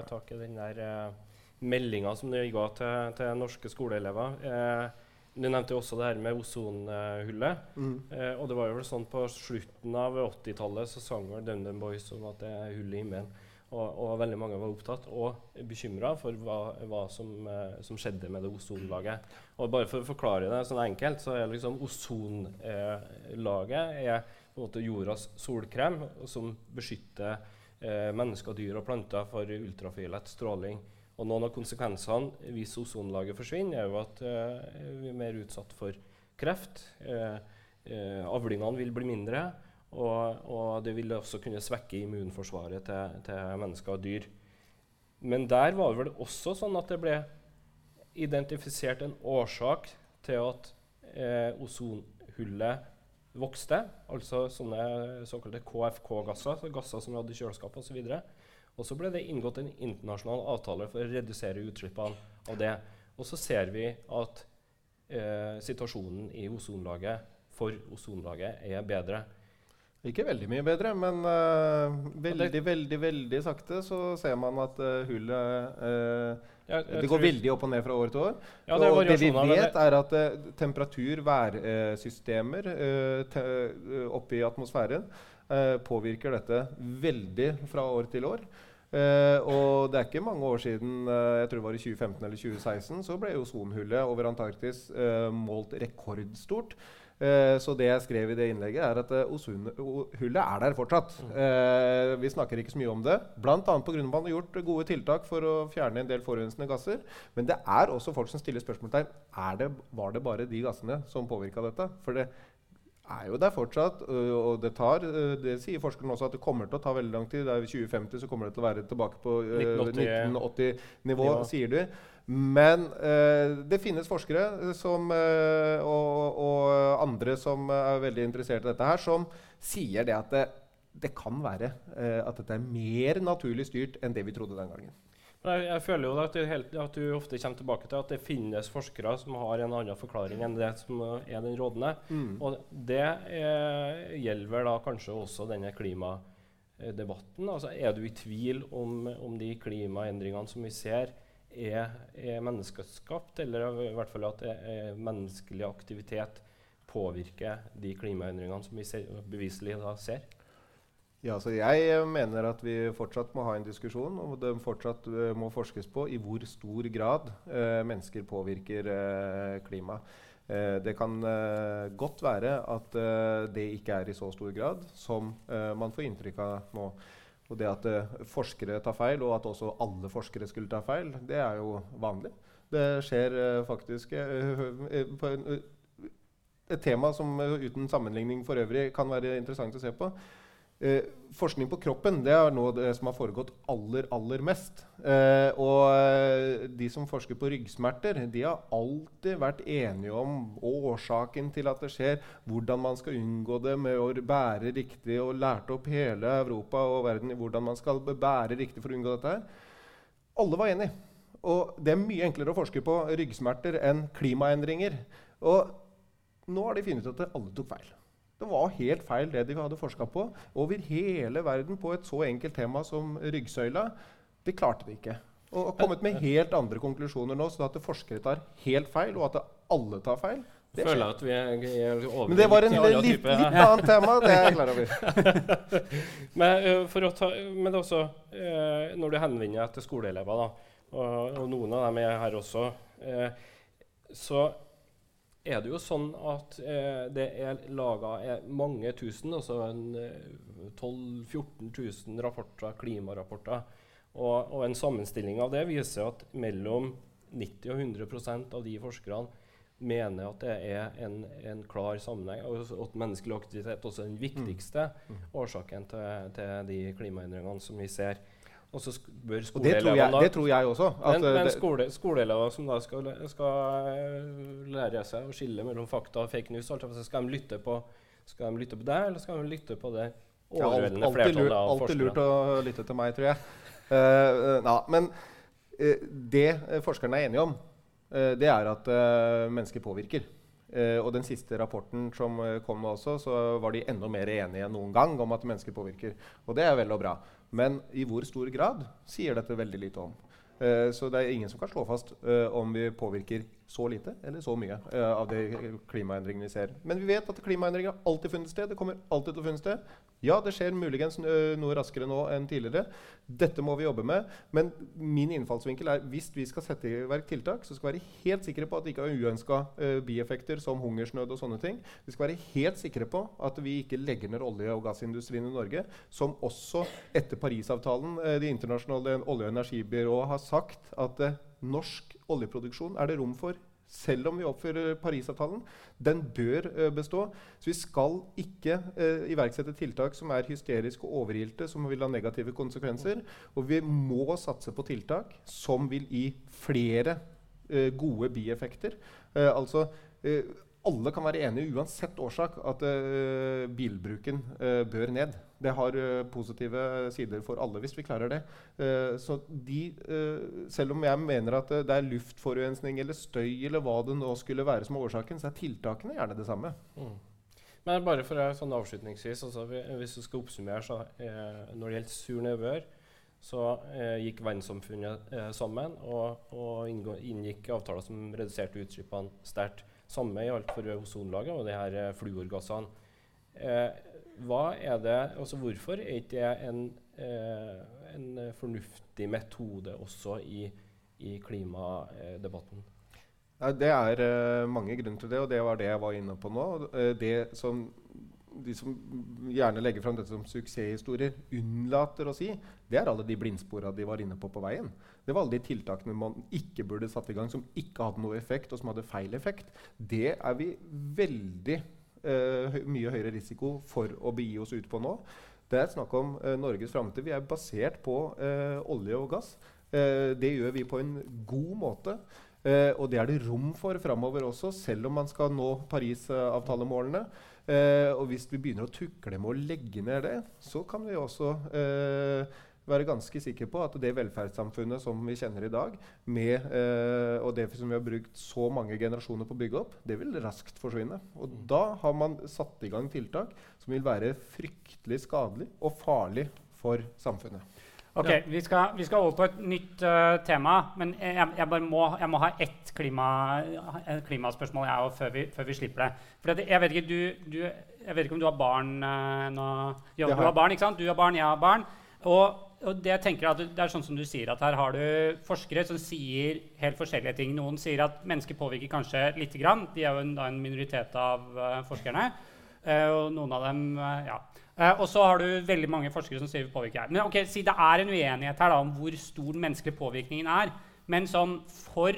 tak i den der eh, meldinga som du ga til, til norske skoleelever. Eh, du nevnte også det her med ozonhullet. Mm. Eh, og det var jo vel sånn på slutten av 80-tallet så sang vel DumDum Boys om at det er hull i himmelen. Og, og, veldig mange var opptatt og bekymra for hva, hva som, eh, som, skjedde med det ozonlaget. Og bare for å forklare det sånn enkelt, så er liksom ozonlaget er på en måte jordas solkrem, som beskytter eh, mennesker, dyr og planter for ultrafiolett stråling. Og noen av konsekvensene hvis ozonlaget forsvinner, er jo at eh, vi er mer utsatt for kreft. Eh, eh, avlingene vil bli mindre, og, og, det ville også kunne svekke immunforsvaret til, til, mennesker og dyr. Men der var det vel også sånn at det ble identifisert en årsak til at eh, ozonhullet vokste, altså sånne såkalte KFK-gasser, så gasser som vi hadde i kjøleskapet osv. Og så ble det inngått en internasjonal avtale for å redusere utslippene av det. Og så ser vi at eh, situasjonen i ozonlaget for ozonlaget er bedre. Ikke veldig mye bedre, men uh, veldig, veldig veldig sakte så ser man at uh, hullet uh, ja, Det går veldig opp og ned fra år til år. Ja, det og det vi vet, er at temperatur, værsystemer oppe i atmosfæren påvirker dette veldig fra år til år. Uh, og det er ikke mange år siden, uh, jeg tror det var i 2015 eller 2016, så ble ozonhullet over Antarktis uh, målt rekordstort. Så det jeg skrev i det innlegget, er at ozonhullet er der fortsatt. vi snakker ikke så mye om det, bl.a. pga. at man har gjort gode tiltak for å fjerne en del forurensende gasser. Men det er også folk som stiller spørsmålstegn er det, var det bare de gassene som påvirka dette. For det, er jo der fortsatt. Og det tar Det sier forskerne også, at det kommer til å ta veldig lang tid. Det er I 2050 så kommer det til å være tilbake på 1980-nivå, 1980 sier du. Men uh, det finnes forskere som, uh, og, og, andre som er veldig interessert i dette her, som sier det at det, det kan være uh, at dette er mer naturlig styrt enn det vi trodde den gangen. Jeg, jeg, føler jo at du, helt, at du, ofte kommer tilbake til at det finnes forskere som har en annen forklaring enn det som er den rådende. Mm. Og det er, gjelder vel da kanskje også denne klimadebatten. Altså, er du i tvil om, om de klimaendringene som vi ser, er, er, menneskeskapt, eller i hvert fall at menneskelig aktivitet påvirker de klimaendringene som vi ser, beviselig da ser? Ja, så Jeg mener at vi fortsatt må ha en diskusjon, og det fortsatt uh, må forskes på i hvor stor grad uh, mennesker påvirker uh, klima. det kan godt være at det ikke er i så stor grad som man får inntrykk av nå. Og det at forskere tar feil, og at også alle forskere skulle ta feil, det er jo vanlig. Det skjer faktisk på en, et tema som uten sammenligning for øvrig kan være interessant å se på. Eh, forskning på kroppen det er noe det som har foregått aller aller mest. Eh, og eh, de som forsker på ryggsmerter, de har alltid vært enige om årsaken til at det skjer, hvordan man skal unngå det med å bære riktig, og lærte opp hele Europa og verden i hvordan man skal bære riktig for å unngå dette. her. Alle var enige. Og det er mye enklere å forske på ryggsmerter enn klimaendringer. Og nå har de funnet ut at alle tok feil. Det var helt feil, det de hadde forska på. Over hele verden på et så enkelt tema som ryggsøyla. De klarte det ikke. Og har kommet med helt andre konklusjoner nå, så at forskere tar helt feil, og at alle tar feil. Det føler at vi er over Men det var en litt, litt, litt annet tema. Det er jeg klar over. *laughs* men, uh, ta, men også, uh, når du henvender deg til skoleelever, da, og, og, noen av dem er her også, uh, så er det jo sånn at eh, det er laga mange tusen, altså eh, 12 000-14 000 rapporter, klimarapporter. Og, og, en sammenstilling av det viser at mellom 90 og 100% av de forskerne mener at det er en, en klar sammenheng, og at menneskelig aktivitet også er den viktigste mm. mm. årsaken til, til de klimaendringene som vi ser. Og så bør skoleelevene det, tror jeg også. men, men skole, skoleelever som da skal, skal, eh, lære seg å skille mellom fakta og fake news, skal de lytte på, skal de lytte på deg, eller skal de lytte på det overveldende ja, flertallet av forskere? Alltid lurt å lytte til meg, tror jeg. Uh, uh, na, men uh, det forskerne er enige om, det er at mennesker påvirker. og den siste rapporten som kom også, så var de enda mer enige enn noen gang om at mennesker påvirker. Og det er vel og bra. Men i hvor stor grad sier dette veldig lite om. Uh, så det er ingen som kan slå fast uh, om vi påvirker så lite eller så mye uh, av de klimaendringene vi ser. Men vi vet at klimaendringer har alltid funnet sted. Det kommer alltid til å funne sted. Ja, det skjer muligens noe raskere nå enn tidligere. Dette må vi jobbe med. Men min innfallsvinkel er hvis vi skal sette i verk tiltak, så skal vi være helt sikre på at det ikke har uønska bieffekter som hungersnød og sånne ting. Vi skal være helt sikre på at vi ikke legger ned olje- og gassindustrien i Norge, som også etter Parisavtalen, det internasjonale olje- og energibyrået, har sagt at norsk oljeproduksjon er det rom for selv om vi oppfører Parisavtalen. Den bør uh, bestå. Så vi skal ikke eh, iverksette tiltak som er hysteriske og overilte, som vil ha negative konsekvenser. Og vi må satse på tiltak som vil gi flere eh, gode bieffekter. Eh, altså eh, alle kan være enige uansett årsak at uh, bilbruken uh, bør ned. Det har uh, positive sider for alle hvis vi klarer det. så de, selv om jeg mener at det er luftforurensning eller støy eller hva det nå skulle være som er årsaken, så er tiltakene gjerne det samme. Mm. Men bare for sånn avslutningsvis, altså, hvis du skal oppsummere så, Når det gjelder sur nedbør, så gikk verdenssamfunnet sammen og, og inngikk avtaler som reduserte utslippene sterkt. Samme gjaldt for ozonlaget og de her eh, fluorgassene. Eh, det, altså Hvorfor er ikke det en, eh, en fornuftig metode også i, i klimadebatten? Det er mange grunner til det, og det var det jeg var inne på nå. Det som de som gjerne legger fram dette som suksesshistorier, unnlater å si, det er alle de blindspora de var inne på på veien. Det var alle de tiltakene man ikke burde satt i gang, som ikke hadde noe effekt, og som hadde feil effekt. Det er vi veldig uh, mye høyere risiko for å begi oss ut på nå. Det er snakk om uh, Norges framtid. Vi er basert på uh, olje og gass. det gjør vi på en god måte. Uh, og det er det rom for framover også, selv om man skal nå Parisavtalemålene. Uh, og hvis vi begynner å tukle med å legge ned det, så kan vi også være ganske sikre på at det velferdssamfunnet som vi kjenner i dag, med, og det som vi har brukt så mange generasjoner på å bygge opp, det vil raskt forsvinne. Og mm. da har man satt i gang tiltak som vil være fryktelig skadelig og farlig for samfunnet. Ok, vi skal, vi skal, over på et nytt uh, tema. Men jeg, jeg, bare må, jeg må ha ett klima, klimaspørsmål jeg, før, vi, før vi slipper det. For jeg, vet ikke, du, du, jeg vet ikke om du har barn uh, nå. Ja, du har barn, ikke sant? Du har barn, jeg har barn. Og, og det, jeg tenker at det er sånn som du sier, at her har du forskere som sier helt forskjellige ting. Noen sier at mennesker påvirker kanskje lite grann. De er jo en, en minoritet av uh, forskerne. og noen av dem ja. Uh, og så har du veldig mange forskere som sier vi påvirker her. Men ok, si det er en uenighet her da, om hvor stor menneskelige påvirkningen er. Men sånn for,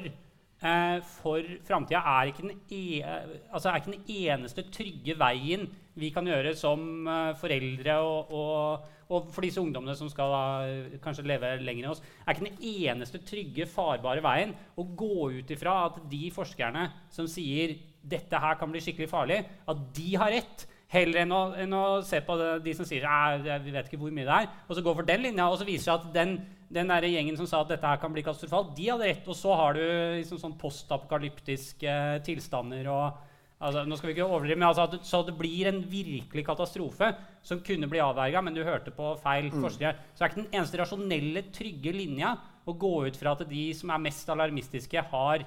uh, for framtida er, e altså er ikke den eneste trygge veien vi kan gjøre som uh, foreldre og, og, og, for disse ungdommene som skal da, kanskje leve lenger enn oss, er ikke den eneste trygge, farbare veien å gå ut ifra at de forskerne som sier dette her kan bli skikkelig farlig, at de har rett. Heller enn å, enn å se på det, de som sier vi vet ikke hvor mye det er, og så gå for den linja, og så viser seg at den, den der gjengen som sa at dette her kan bli katastrofalt, de hadde rett. Og så har du liksom sånn postapokalyptiske tilstander og altså, nå skal vi ikke overdrive, men altså at, Så det blir en virkelig katastrofe som kunne bli avverga, men du hørte på feil mm. forskere. Så er ikke den eneste rasjonelle, trygge linja å gå ut fra at de som er mest alarmistiske, har,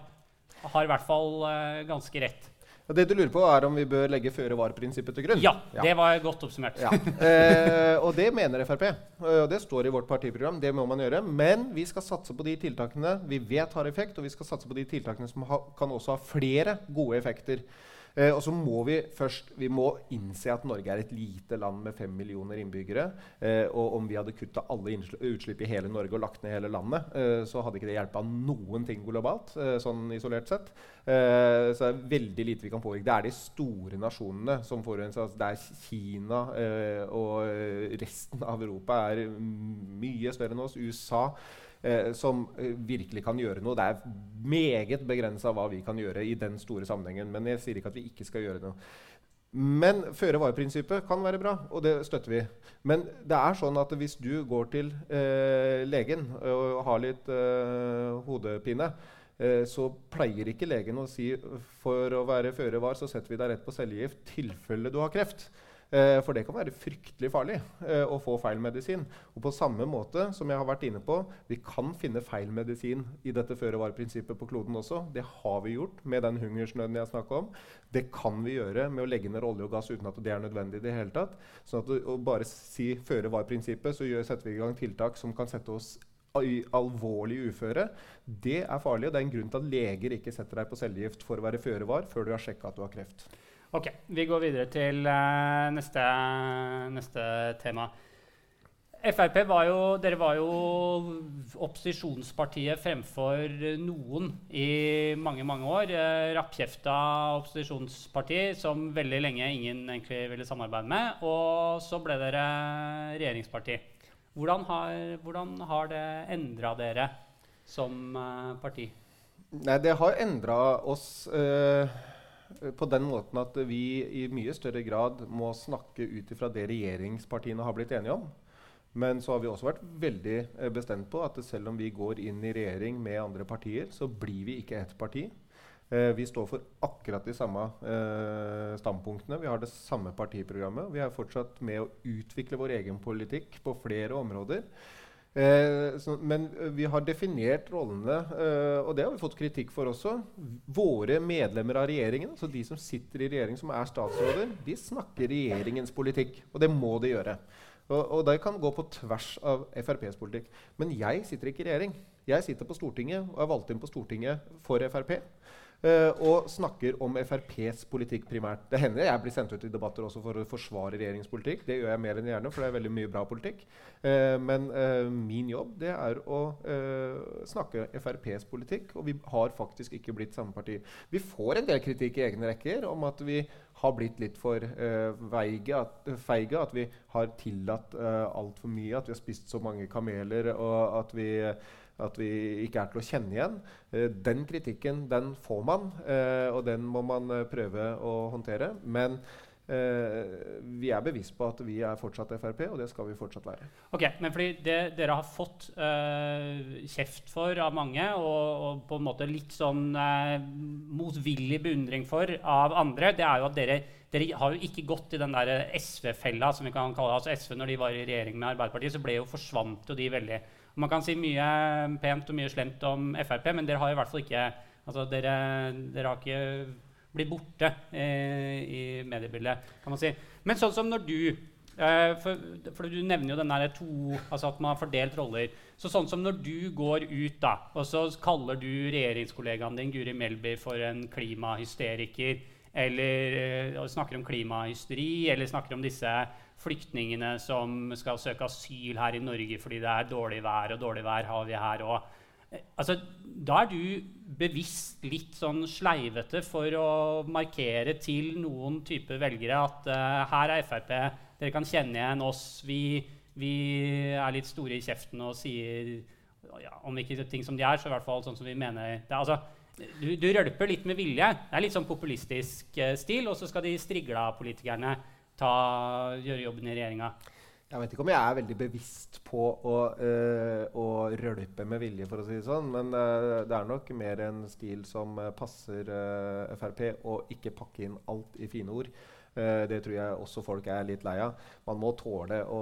har i hvert fall uh, ganske rett. Det du lurer på, er om vi bør legge føre-var-prinsippet til grunn? Ja, ja, det var godt oppsummert. Ja. Eh, og det mener Frp. Og det står i vårt partiprogram. Det må man gjøre. Men vi skal satse på de tiltakene vi vet har effekt, og vi skal satse på de tiltakene som ha, kan også ha flere gode effekter. Eh, og så må vi først vi må innse at Norge er et lite land med fem millioner innbyggere. Eh, og om vi hadde kutta alle utslipp i hele Norge og lagt ned hele landet, eh, så hadde ikke det hjelpa noen ting globalt. Eh, sånn isolert sett. Eh, så det er veldig lite vi kan påvirke. Det er de store nasjonene som forurenser. Altså det er Kina eh, og resten av Europa er mye større enn oss. USA eh, som eh, virkelig kan gjøre noe. Det er meget begrensa hva vi kan gjøre i den store sammenhengen. Men jeg sier ikke at vi ikke skal gjøre noe. Men føre-var-prinsippet kan være bra, og det støtter vi. Men det er sånn at hvis du går til eh, legen og har litt eh, hodepine, eh, så pleier ikke legen å si for å være føre var, så setter vi deg rett på cellegift tilfelle du har kreft. Eh, for det kan være fryktelig farlig eh, å få feil medisin. Og på samme måte som jeg har vært inne på, vi kan finne feil medisin i dette føre-var-prinsippet på kloden også. Det har vi gjort med den hungersnøden jeg snakka om. Det kan vi gjøre med å legge ned olje og gass uten at det er nødvendig i det hele tatt. Sånn at å bare si føre-var-prinsippet, så setter vi i gang tiltak som kan sette oss i alvorlig uføre, det er farlig. og Det er en grunn til at leger ikke setter deg på cellegift for å være føre var før du har sjekka at du har kreft. Ok, Vi går videre til uh, neste, neste, tema. Frp var jo, dere var jo opposisjonspartiet fremfor noen i mange mange år. Uh, Rappkjefta opposisjonsparti som veldig lenge ingen egentlig ville samarbeide med. Og så ble dere regjeringsparti. Hvordan har, hvordan har det endra dere som uh, parti? Nei, det har endra oss eh, på den måten at vi i mye større grad må snakke ut ifra det regjeringspartiene har blitt enige om. Men så har vi også vært veldig eh, bestemt på at selv om vi går inn i regjering med andre partier, så blir vi ikke ett parti. Eh, vi står for akkurat de samme eh, standpunktene. Vi har det samme partiprogrammet. Vi er fortsatt med å utvikle vår egen politikk på flere områder. Eh, så, men eh, vi har definert rollene, eh, og det har vi fått kritikk for også. Våre medlemmer av regjeringen, altså de som sitter i regjering som er statsråder, de snakker regjeringens politikk. Og det må de gjøre. Og, og det kan gå på tvers av FrPs politikk. Men jeg sitter ikke i regjering. Jeg sitter på Stortinget og er valgt inn på Stortinget for Frp. Uh, og snakker om FrPs politikk primært. Det hender jeg blir sendt ut i debatter også for å forsvare regjeringens politikk. Det gjør jeg mer enn gjerne, for det er veldig mye bra politikk. Uh, men uh, min jobb det er å snakke FrPs politikk, og vi har faktisk ikke blitt samme parti. Vi får en del kritikk i egne rekker om at vi har blitt litt for veige at, feige. At vi har tillatt uh, altfor mye, at vi har spist så mange kameler, og at vi at vi ikke er til å kjenne igjen. Eh, den kritikken den får man, eh, og den må man eh, prøve å håndtere. Men vi er bevisst på at vi er fortsatt Frp, og det skal vi fortsatt være. Ok, Men fordi det dere har fått uh, kjeft for av mange, og, og, på en måte litt sånn uh, motvillig beundring for av andre, det er jo at dere, dere har jo ikke gått i den der SV-fella, som vi kan kalle det. Altså SV, når de var i regjering med Arbeiderpartiet, så ble jo forsvant jo de veldig man kan si mye pent og mye slemt om Frp, men dere har i hvert fall ikke altså dere, dere har ikke blitt borte eh, i mediebildet, kan man si. Men sånn som når du eh, for, for, du nevner jo den der to Altså at man har fordelt roller. Så sånn som når du går ut, da, og så kaller du regjeringskollegaen din Guri Melby for en klimahysteriker, eller eh, snakker om klimahysteri, eller snakker om disse flyktningene som skal søke asyl her i Norge fordi det er dårlig vær, og dårlig vær har vi her òg. Altså, da er du bevisst litt sånn sleivete for å markere til noen type velgere at uh, her er Frp, dere kan kjenne igjen oss. Vi, vi er litt store i kjeften og sier ja, om ikke ting som de er, så i hvert fall sånn som vi mener det. Altså, du, du rølper litt med vilje. Det er litt sånn populistisk uh, stil. Og så skal de strigla-politikerne ta, gjøre jobben i regjeringa? Jeg vet ikke om jeg er veldig bevisst på å, øh, å rølpe med vilje, for å si det sånn. Men øh, det er nok mer en stil som passer passer Frp, å ikke pakke inn alt i fine ord. det tror jeg også folk er litt lei av. Man må tåle å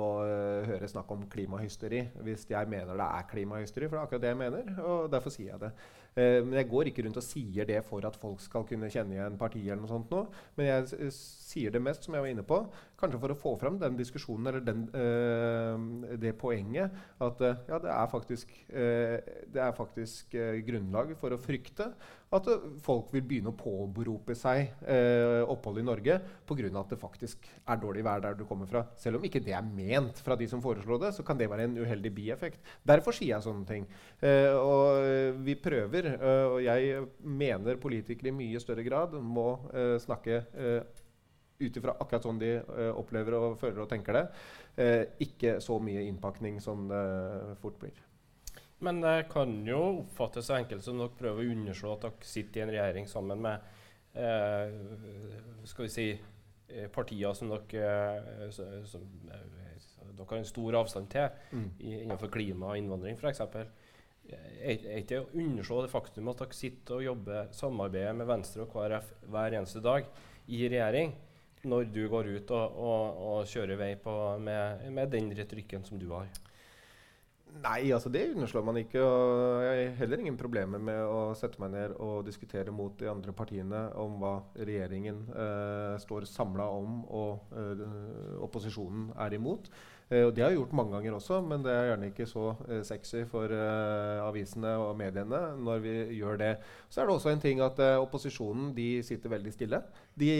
høre snakk om klimahysteri hvis jeg mener det er klimahysteri. For det er akkurat det jeg mener, og derfor sier jeg det. Eh, men jeg går ikke rundt og sier det for at folk skal kunne kjenne igjen partiet. eller noe sånt nå. Men jeg sier det mest, som jeg var inne på, kanskje for å få fram den diskusjonen eller den, øh, det poenget at øh, ja, det er faktisk, øh, det er faktisk grunnlag for å frykte at folk vil begynne å påberope seg opphold i Norge pga. at det faktisk er dårlig vær der du kommer fra. Selv om ikke det er ment fra de som foreslår det, så kan det være en uheldig bieffekt. Derfor sier jeg sånne ting. og vi prøver og jeg mener politikere i mye større grad må snakke ut ifra akkurat sånn de opplever og føler og tenker det. ikke så mye innpakning som det fort blir. Men det kan jo oppfattes så enkelt som dere prøver å underslå at dere sitter i en regjering sammen med skal vi si, partier som dere, som, dere har en stor avstand til mm. innenfor klima og innvandring f.eks er ikke å underslå det faktum at dere sitter og jobber samarbeider med Venstre og KrF hver eneste dag i regjering, når du går ut og, og, og kjører vei med, med, den retorikken som du har? Nei, altså det underslår man ikke. og Jeg har heller ingen problemer med å sette meg ned og diskutere mot de andre partiene om hva regjeringen eh, står samla om og eh, opposisjonen er imot. Eh, og Det har jeg gjort mange ganger også, men det er gjerne ikke så uh, sexy for uh, avisene og mediene når vi gjør det. Så er det også en ting at opposisjonen de sitter veldig stille. De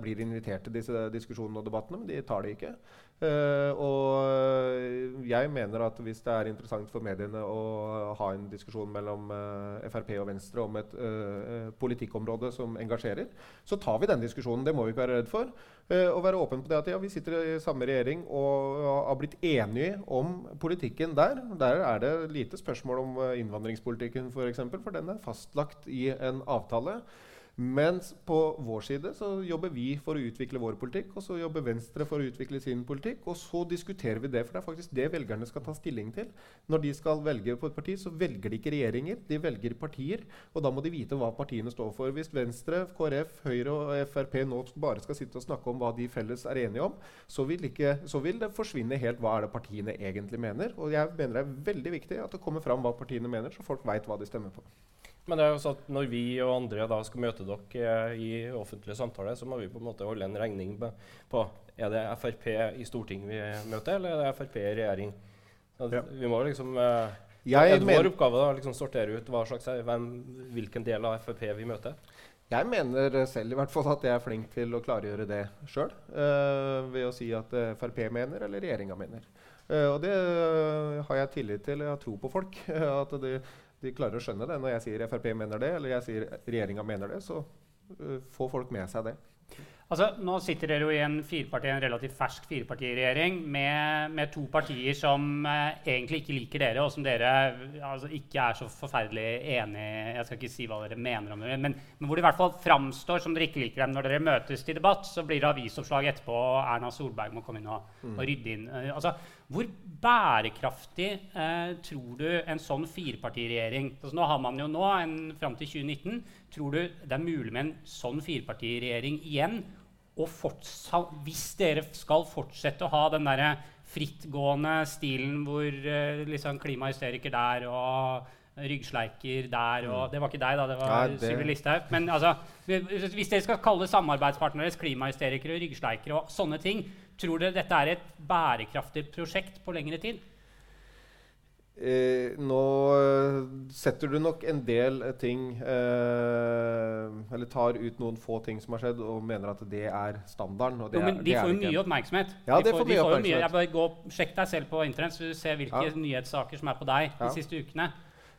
blir invitert til disse diskusjonene og debattene, men de tar det ikke. Eh, og jeg mener at hvis det er interessant for mediene å ha en diskusjon mellom uh, Frp og Venstre om et uh, politikkområde som engasjerer, så tar vi den diskusjonen. Det må vi ikke være redd for. Eh, og være åpen på det at ja, vi sitter i samme regjering og har blitt enige om politikken der. Der er det lite spørsmål om eh, innvandringspolitikken, f.eks., for, eksempel, for den er fastlagt i en avtale. Mens på vår side så jobber vi for å utvikle vår politikk, og så jobber Venstre for å utvikle sin politikk. Og så diskuterer vi det, for det er faktisk det velgerne skal ta stilling til. Når de skal velge på et parti, så velger de ikke regjeringer, de velger partier. Og da må de vite hva partiene står for. Hvis Venstre, KrF, Høyre og Frp nå bare skal sitte og snakke om hva de felles er enige om, så vil, ikke, så vil det forsvinne helt hva er det partiene egentlig mener. Og jeg mener det er veldig viktig at det kommer fram hva partiene mener, så folk veit hva de stemmer på. Men det er jo sånn at når vi og andre da skal møte dere i offentlige samtaler, så må vi på en måte holde en regning på er det Frp i Stortinget vi møter, eller er det Frp i regjering. Ja. Vi må liksom eh, jeg er vår oppgave da, liksom sortere ut slags, hvem, hvilken del av Frp vi møter. Jeg mener selv i hvert fall at jeg er flink til å klargjøre det sjøl. Uh, eh, ved å si at Frp mener eller regjeringa mener. Uh, og det uh, har jeg tillit til. Jeg har tro på folk. *laughs* at det, de klarer å skjønne det. Når jeg sier Frp mener det, eller jeg sier regjeringa mener det, så uh, får folk med seg det. Altså, nå sitter dere jo i en, en relativt fersk firepartiregjering med, med to partier som eh, egentlig ikke liker dere, og som dere altså, ikke er så forferdelig enig Jeg skal ikke si hva dere mener om dere, men, men, hvor det i hvert fall framstår som dere ikke liker dem når dere møtes til debatt. Så blir det avisoppslag etterpå, og Erna Solberg må komme inn og, mm. og rydde inn. Uh, altså, hvor bærekraftig eh, tror du en sånn firepartiregjering altså, Nå har man jo nå en, fram til 2019. Tror du det er mulig med en sånn firepartiregjering igjen? Og hvis dere skal fortsette å ha den der frittgående stilen hvor eh, liksom klimahysteriker der og ryggsleiker der og mm. Det var ikke deg, da. Det var ja, Sylvi Listhaug. Men altså, hvis dere skal kalle samarbeidspartnere klimahysterikere og ryggsleikere og sånne ting, tror dere dette er et bærekraftig prosjekt på lengre tid? Eh, nå setter du nok en del ting eh, Eller tar ut noen få ting som har skjedd, og mener at det er standarden. jo, men De får jo mye oppmerksomhet. Ja, de får, får mye oppmerksomhet. Mye, jeg bare gå, Sjekk deg selv på Internett, så du ser hvilke ja. nyhetssaker som er på deg de siste ukene.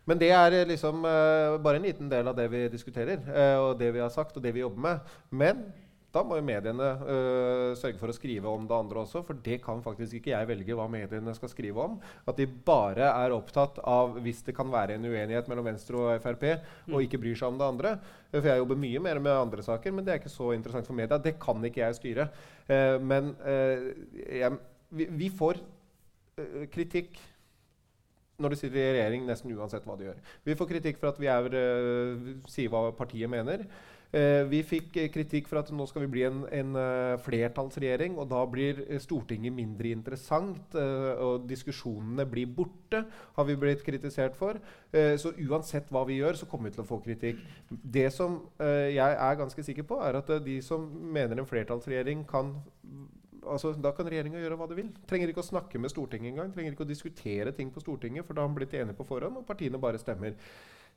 Men det er liksom uh, bare en liten del av det vi diskuterer, og det vi har sagt, og det vi jobber med. Men da må jo mediene øh, sørge for å skrive om det andre også, for det kan faktisk ikke jeg velge hva mediene skal skrive om. At de bare er opptatt av hvis det kan være en uenighet mellom Venstre og Frp, mm. og ikke bryr seg om det andre. For jeg jobber mye mer med andre saker, men det er ikke så interessant for media. Det kan ikke jeg styre. Uh, men uh, jeg, vi, vi, får uh, kritikk når du sitter i regjering, nesten uansett hva du gjør. Vi får kritikk for at vi er, sier hva partiet mener. Eh, vi fikk eh, kritikk for at nå skal vi bli en, en uh, flertallsregjering, og da blir Stortinget mindre interessant, og diskusjonene blir borte, har vi blitt kritisert for. Så uansett hva vi gjør, så kommer vi til å få kritikk. Det som jeg er ganske sikker på, er at de som mener en flertallsregjering kan altså, Da kan regjeringa gjøre hva de vil. Trenger ikke å snakke med Stortinget engang. Trenger ikke å diskutere ting på Stortinget, for da har de blitt enige på forhånd, og partiene bare stemmer.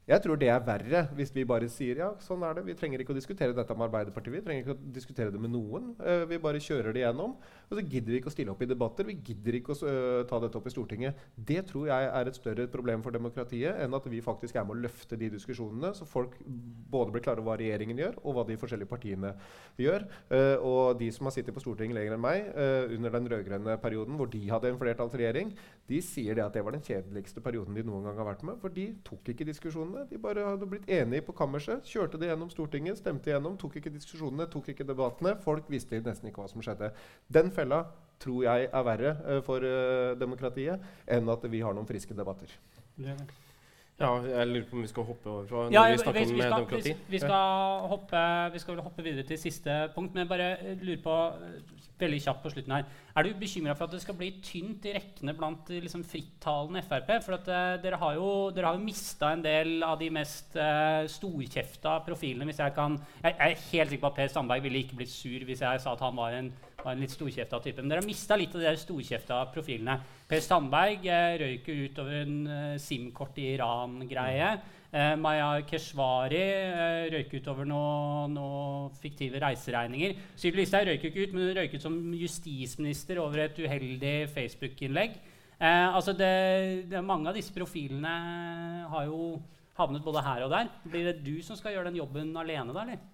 Jeg tror det er verre hvis vi bare sier ja, sånn er det. Vi trenger ikke å diskutere dette med Arbeiderpartiet. Vi trenger ikke å diskutere det med noen. Uh, vi bare kjører det gjennom. Og så gidder vi ikke å stille opp i debatter. Vi gidder ikke å uh, ta dette opp i Stortinget. Det tror jeg er et større problem for demokratiet enn at vi faktisk er med å løfte de diskusjonene, så folk både blir klare over hva regjeringen gjør, og hva de forskjellige partiene gjør. Uh, og de som har sittet på Stortinget lenger enn meg under den rød-grønne perioden, hvor de hadde en flertallsregjering, de sier det at det var den kjedeligste perioden de noen gang har vært med. For de tok ikke diskusjonen diskusjonene. De bare hadde blitt enige på kammerset, kjørte det gjennom Stortinget, stemte igjennom, tok ikke diskusjonene, tok ikke debattene. Folk visste nesten ikke hva som skjedde. Den fella tror jeg er verre uh, for uh, demokratiet enn at vi har noen friske debatter. Ja, jeg lurer på om vi skal hoppe over fra ja, vi snakker om vi skal, demokrati. Vi, vi, skal hoppe, vi skal hoppe videre til siste punkt, men jeg bare lurer på veldig kjapt på slutten her. Er du bekymra for at det skal bli tynt i rekkene blant liksom, frittalende Frp? For at, uh, dere har jo, dere jo mista en del av de mest uh, storkjefta profilene. hvis Jeg kan, jeg, jeg er helt sikker på at Per Sandberg ville ikke blitt sur hvis jeg sa at han var en var en litt storkjefta type. Men dere har mista litt av de storkjefta profilene. Per Sandberg eh, røyk jo ut over en eh, SIM-kort i Iran-greie. Eh, Maya Keshvari eh, røyk ut over noen noe fiktive reiseregninger. Sylvi Listhaug røyk ikke ut, men hun røyk ut som justisminister over et uheldig Facebook-innlegg. Eh, altså det, det, mange av disse profilene har jo havnet både her og der. Blir det du som skal gjøre den jobben alene, da? eller?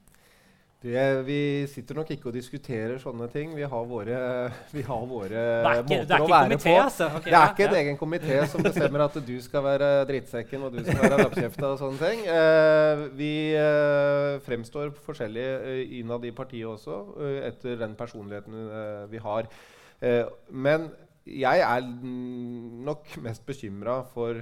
Det, vi sitter nok ikke og diskuterer sånne ting. Vi har våre, *laughs* vi har våre ikke, måter å være komité, på. Altså. Okay, det er ja, ikke ja. en egen komité som bestemmer at du skal være drittsekken og du skal være lappkjefta og sånne ting. *laughs* Eh, vi eh, fremstår forskjellig eh, innad i partiet også, eh, etter den personligheten eh, vi har. Eh, men jeg er nok mest bekymra for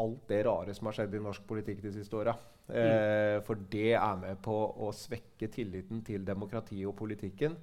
alt det rare som har skjedd i norsk politikk de siste åra. Eh, for det er med på å svekke tilliten til demokratiet og politikken.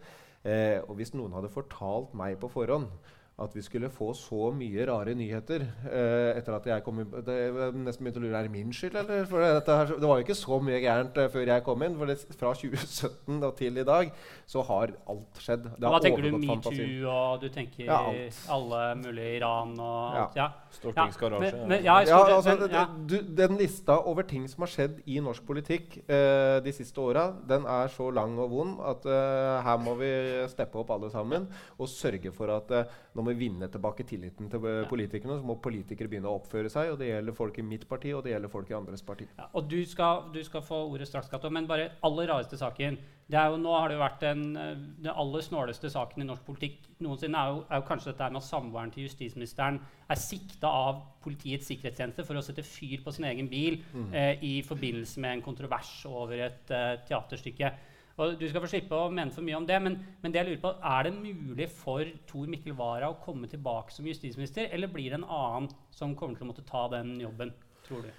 Eh, og hvis noen hadde fortalt meg på forhånd at vi skulle få så mye rare nyheter eh, etter at jeg kom inn Det jeg nesten begynte å lure er det min skyld, eller? For dette her, det var jo ikke så mye gærent eh, før jeg kom inn. For det, fra *laughs* 2017 da, til i dag så har alt skjedd. Det Hva tenker du? Metoo, og du tenker Ja, alt. alle mulige Iran og alt? Ja. Stortingsgarasje. Ja, men, ja, Ja, altså, ja. det- du, den lista over ting som har skjedd i norsk politikk eh, de siste åra, den er så lang og vond at eh, her må vi steppe opp alle sammen og sørge for at eh, nå må vi vinne tilbake tilliten til eh, politikerne. Så må politikere begynne å oppføre seg. Og det gjelder folk i mitt parti, og det gjelder folk i andres parti. Ja, og du skal, du skal få ordet straks, Kato. Men bare aller rareste saken. Det er jo, nå har det jo vært den, eh, den aller snåleste saken i norsk politikk noensinne. Er jo, er jo kanskje dette med at samboeren til justisministeren er sikta av Politiets sikkerhetstjeneste for å sette fyr på sin egen bil eh, i forbindelse med en kontrovers over et eh, teaterstykke. Og Du skal få slippe å mene for mye om det, men, men det jeg lurer på, er det mulig for Tor Mikkel Wara å komme tilbake som justisminister, eller blir det en annen som kommer til å måtte ta den jobben, tror du?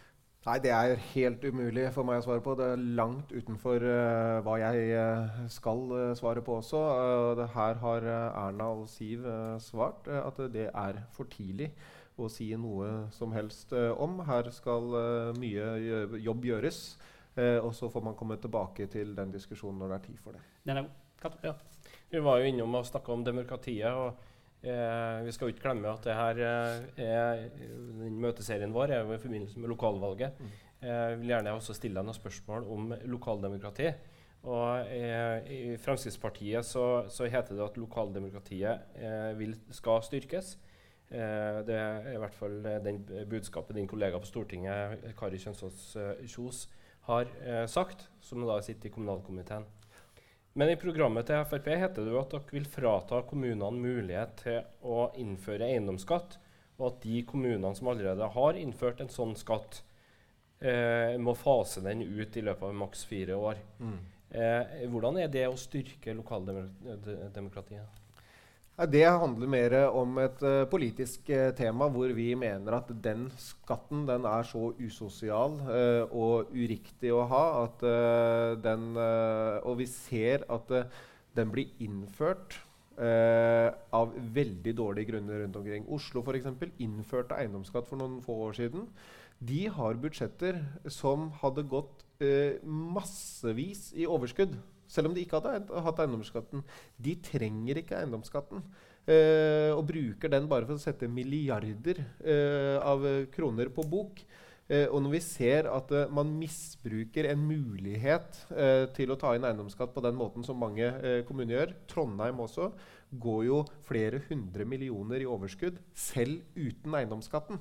Nei, det er helt umulig for meg å svare på. Det er langt utenfor uh, hva jeg eh, skal uh, svare på også. Her har Erna og Siv svart at det er for tidlig å si noe som helst om. Her skal mye jobb gjøres. Eh, og så får man komme tilbake til den diskusjonen når det er tid for det. Den er god. Ja. Vi var jo innom og snakka om demokratiet. og eh, Vi skal jo ikke glemme at det her eh, er, den møteserien vår er jo i forbindelse med lokalvalget. Mm. Eh, jeg vil gjerne også stille deg noen spørsmål om lokaldemokrati. Og eh, I Fremskrittspartiet så, så heter det at lokaldemokratiet eh, vil, skal styrkes. Eh, det er i hvert fall eh, den budskapet din kollega på Stortinget, Kari Kjønsås eh, Kjos, har eh, sagt, som da sitter i kommunalkomiteen. Men i programmet til Frp heter det jo at dere vil frata kommunene mulighet til å innføre eiendomsskatt, og at de kommunene som allerede har innført en sånn skatt, eh, må fase den ut i løpet av maks fire år. Eh, hvordan er det å styrke lokaldemokratiet? Det handler mer om et uh, politisk uh, tema hvor vi mener at den skatten den er så usosial uh, og uriktig å ha at den Og vi ser at den blir innført av veldig dårlige grunner rundt omkring. Oslo for eksempel, innførte eiendomsskatt for noen få år siden. De har budsjetter som hadde gått massevis i overskudd. Selv om de ikke hadde hatt eiendomsskatten. De trenger ikke eiendomsskatten. eh, og bruker den bare for å sette milliarder eh, av kroner på bok. Eh, og når vi ser at eh, man misbruker en mulighet eh, til å ta inn eiendomsskatt på den måten som mange eh, kommuner gjør, Trondheim også, går jo flere hundre millioner i overskudd selv uten eiendomsskatten.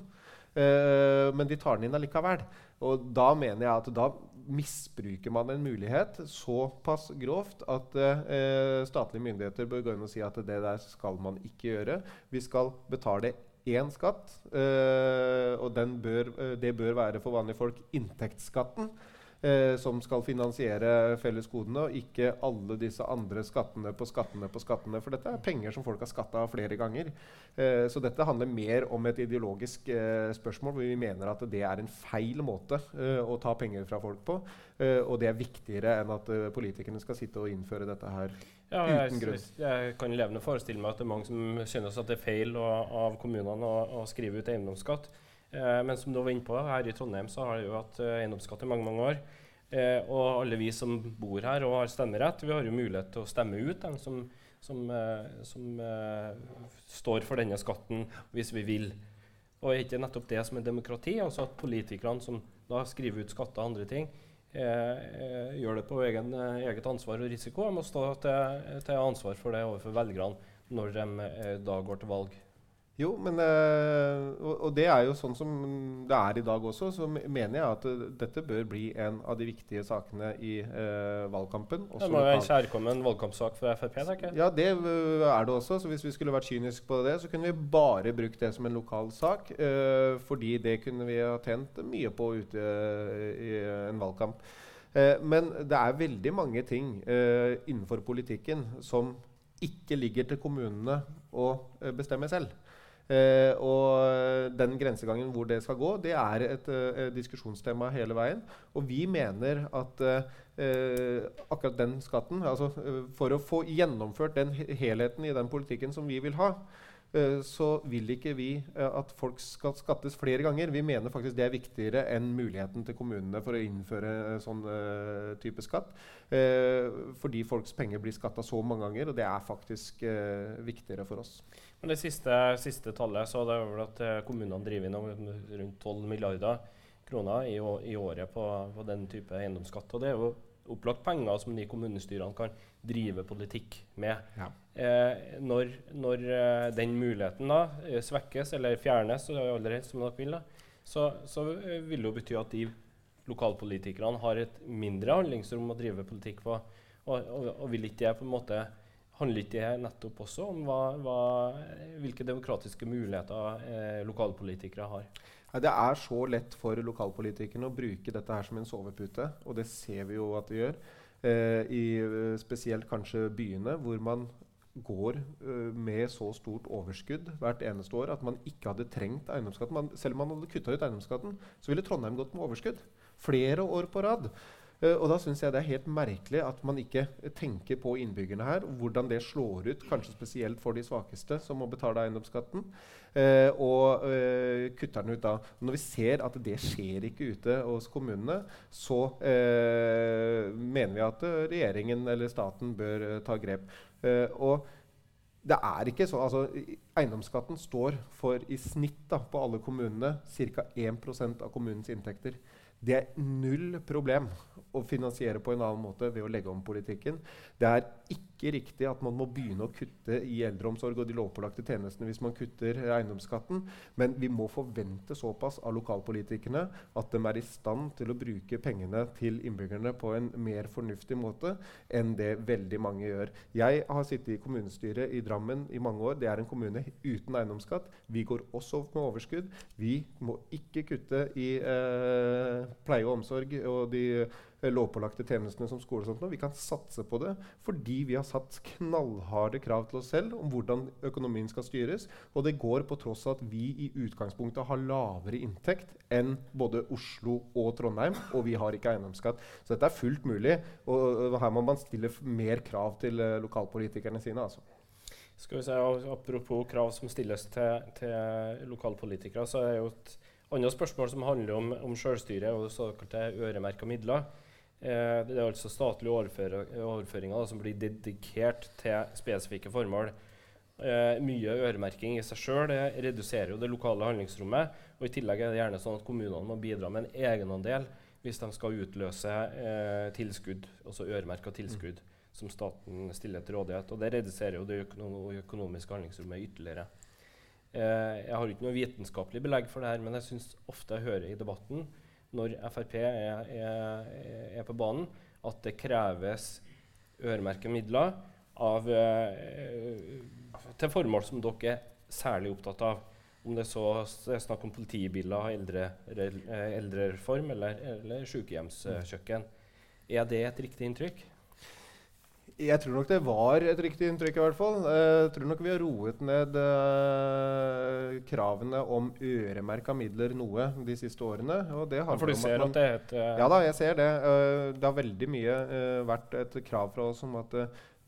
Men de tar den inn allikevel. Og da mener jeg at da misbruker man en mulighet såpass grovt at eh, statlige myndigheter bør gå inn og si at det der skal man ikke gjøre. Vi skal betale én skatt, eh, og bør, eh, det bør være for vanlige folk inntektsskatten. Eh, som skal finansiere fellesgodene, og ikke alle disse andre skattene på skattene på skattene. For dette er penger som folk har skatta flere ganger. Eh, så dette handler mer om et ideologisk eh, spørsmål hvor vi mener at det er en feil måte eh, å ta penger fra folk på. Eh, og det er viktigere enn at eh, politikerne skal sitte og innføre dette her Ja, uten jeg, grunn. jeg kan levende forestille meg at det er mange som synes at det er feil å, av kommunene å, å skrive ut eiendomsskatt. Eh, men som du var inne på, her i Trondheim så har vi jo hatt eh, eiendomsskatt i mange mange år. Eh, og alle vi som bor her og har stemmerett, vi har jo mulighet til å stemme ut dem som, som, som står for denne skatten hvis vi vil. Og er ikke nettopp det som er demokrati? Altså at politikerne som da skriver ut skatter og andre ting, eh, gjør det på egen, eget ansvar og risiko. De må stå til, til ansvar for det overfor velgerne når de eh, da går til valg. Jo, men, øh, og, det er jo sånn som det er i dag også. Så mener jeg at uh, dette bør bli en av de viktige sakene i uh, valgkampen. det må jo være en kjærkommen valgkampsak for Frp? tenker. Ja, det uh, er det også. Så hvis vi skulle vært kyniske på det, så kunne vi bare brukt det som en lokal sak. fordi det kunne vi ha tjent mye på ute i en valgkamp. men det er veldig mange ting innenfor politikken som ikke ligger til kommunene å bestemme selv. Eh, og den grensegangen hvor det skal gå, det er et eh, diskusjonstema hele veien. Og vi mener at eh, akkurat den skatten altså, uh, For å få gjennomført den helheten i den politikken som vi vil ha, Eh, så vil ikke vi eh, at folk skal skattes flere ganger. Vi mener faktisk det er viktigere enn muligheten til kommunene for å innføre sånn uh, type skatt. Uh, fordi folks penger blir skatta så mange ganger, og det er faktisk uh, viktigere for oss. Men Det siste, siste tallet så det er vel at kommunene driver inn rundt 12 milliarder kroner i, i året på, på, den type eiendomsskatt. og det er jo opplagt penger som de kommunestyrene kan drive politikk med. Ja. Eh, når, når uh, den muligheten da uh, svekkes eller fjernes, aller helst som dere vil, da, så, så vil det jo bety at de lokalpolitikerne har et mindre handlingsrom å drive politikk på. Og, og, og vil ikke det på en måte handler ikke det nettopp også om hva, hva, hvilke demokratiske muligheter lokalpolitikere har? Det er så lett for lokalpolitikerne å bruke dette her som en sovepute, og det ser vi jo at de gjør. Eh, I eh, spesielt kanskje byene, hvor man går uh, med så stort overskudd hvert eneste år at man ikke hadde trengt eiendomsskatten. Selv om man hadde kutta ut eiendomsskatten, så ville Trondheim gått med overskudd. Flere år på rad. Uh, og da syns jeg det er helt merkelig at man ikke tenker på innbyggerne her. Hvordan det slår ut, kanskje spesielt for de svakeste som må betale eiendomsskatten. Uh, og uh, kutter den ut da. Når vi ser at det skjer ikke ute hos kommunene, så mener vi at regjeringen eller staten bør ta grep. og det er ikke sånn, altså Eiendomsskatten står for i snitt da, på alle kommunene ca. 1% av kommunens inntekter. Det er null problem å finansiere på en annen måte ved å legge om politikken. Det er ikke riktig at man må begynne å kutte i eldreomsorg og de lovpålagte tjenestene hvis man kutter eiendomsskatten, men vi må forvente såpass av lokalpolitikerne at de er i stand til å bruke pengene til innbyggerne på en mer fornuftig måte enn det veldig mange gjør. Jeg har sittet i kommunestyret i Drammen i mange år. Det er en kommune uten eiendomsskatt. Vi går også med overskudd. Vi må ikke kutte i eh, pleie og omsorg og de lovpålagte tjenestene som skole og sånt. Vi kan satse på det fordi vi har satt knallharde krav til oss selv om hvordan økonomien skal styres. Og det går på tross av at vi i utgangspunktet har lavere inntekt enn både Oslo og Trondheim, og vi har ikke eiendomsskatt. Så dette er fullt mulig, og her må man stille mer krav til uh, lokalpolitikerne sine. altså. Skal vi se, Apropos krav som stilles til, til lokalpolitikere, så er det jo et annet spørsmål som handler om, om selvstyre og såkalte øremerka midler. Eh, det er altså statlige overføringer da, som blir dedikert til spesifikke formål. Eh, mye øremerking i seg sjøl reduserer jo det lokale handlingsrommet. og I tillegg er det gjerne sånn at kommunene må bidra med en egenandel hvis de skal utløse eh, tilskudd, altså øremerka tilskudd, mm. som staten stiller til rådighet. Og Det reduserer jo det økonomiske handlingsrommet ytterligere. Eh, jeg har ikke noe vitenskapelig belegg for det her, men jeg syns ofte jeg hører i debatten når Frp er, er, er på banen, at det kreves øremerkede midler av, eh, til formål som dere er særlig opptatt av. Om det så er snakk om politibiler, eldre, eldrereform eller, eller sykehjemskjøkken. Er det et riktig inntrykk? Jeg tror nok det var et riktig inntrykk. i hvert fall. Jeg tror nok vi har roet ned uh, kravene om øremerka midler noe de siste årene. Og det ja, for du ser at, man, at det er et uh, Ja da, jeg ser det. Uh, det har veldig mye vært et krav fra oss om at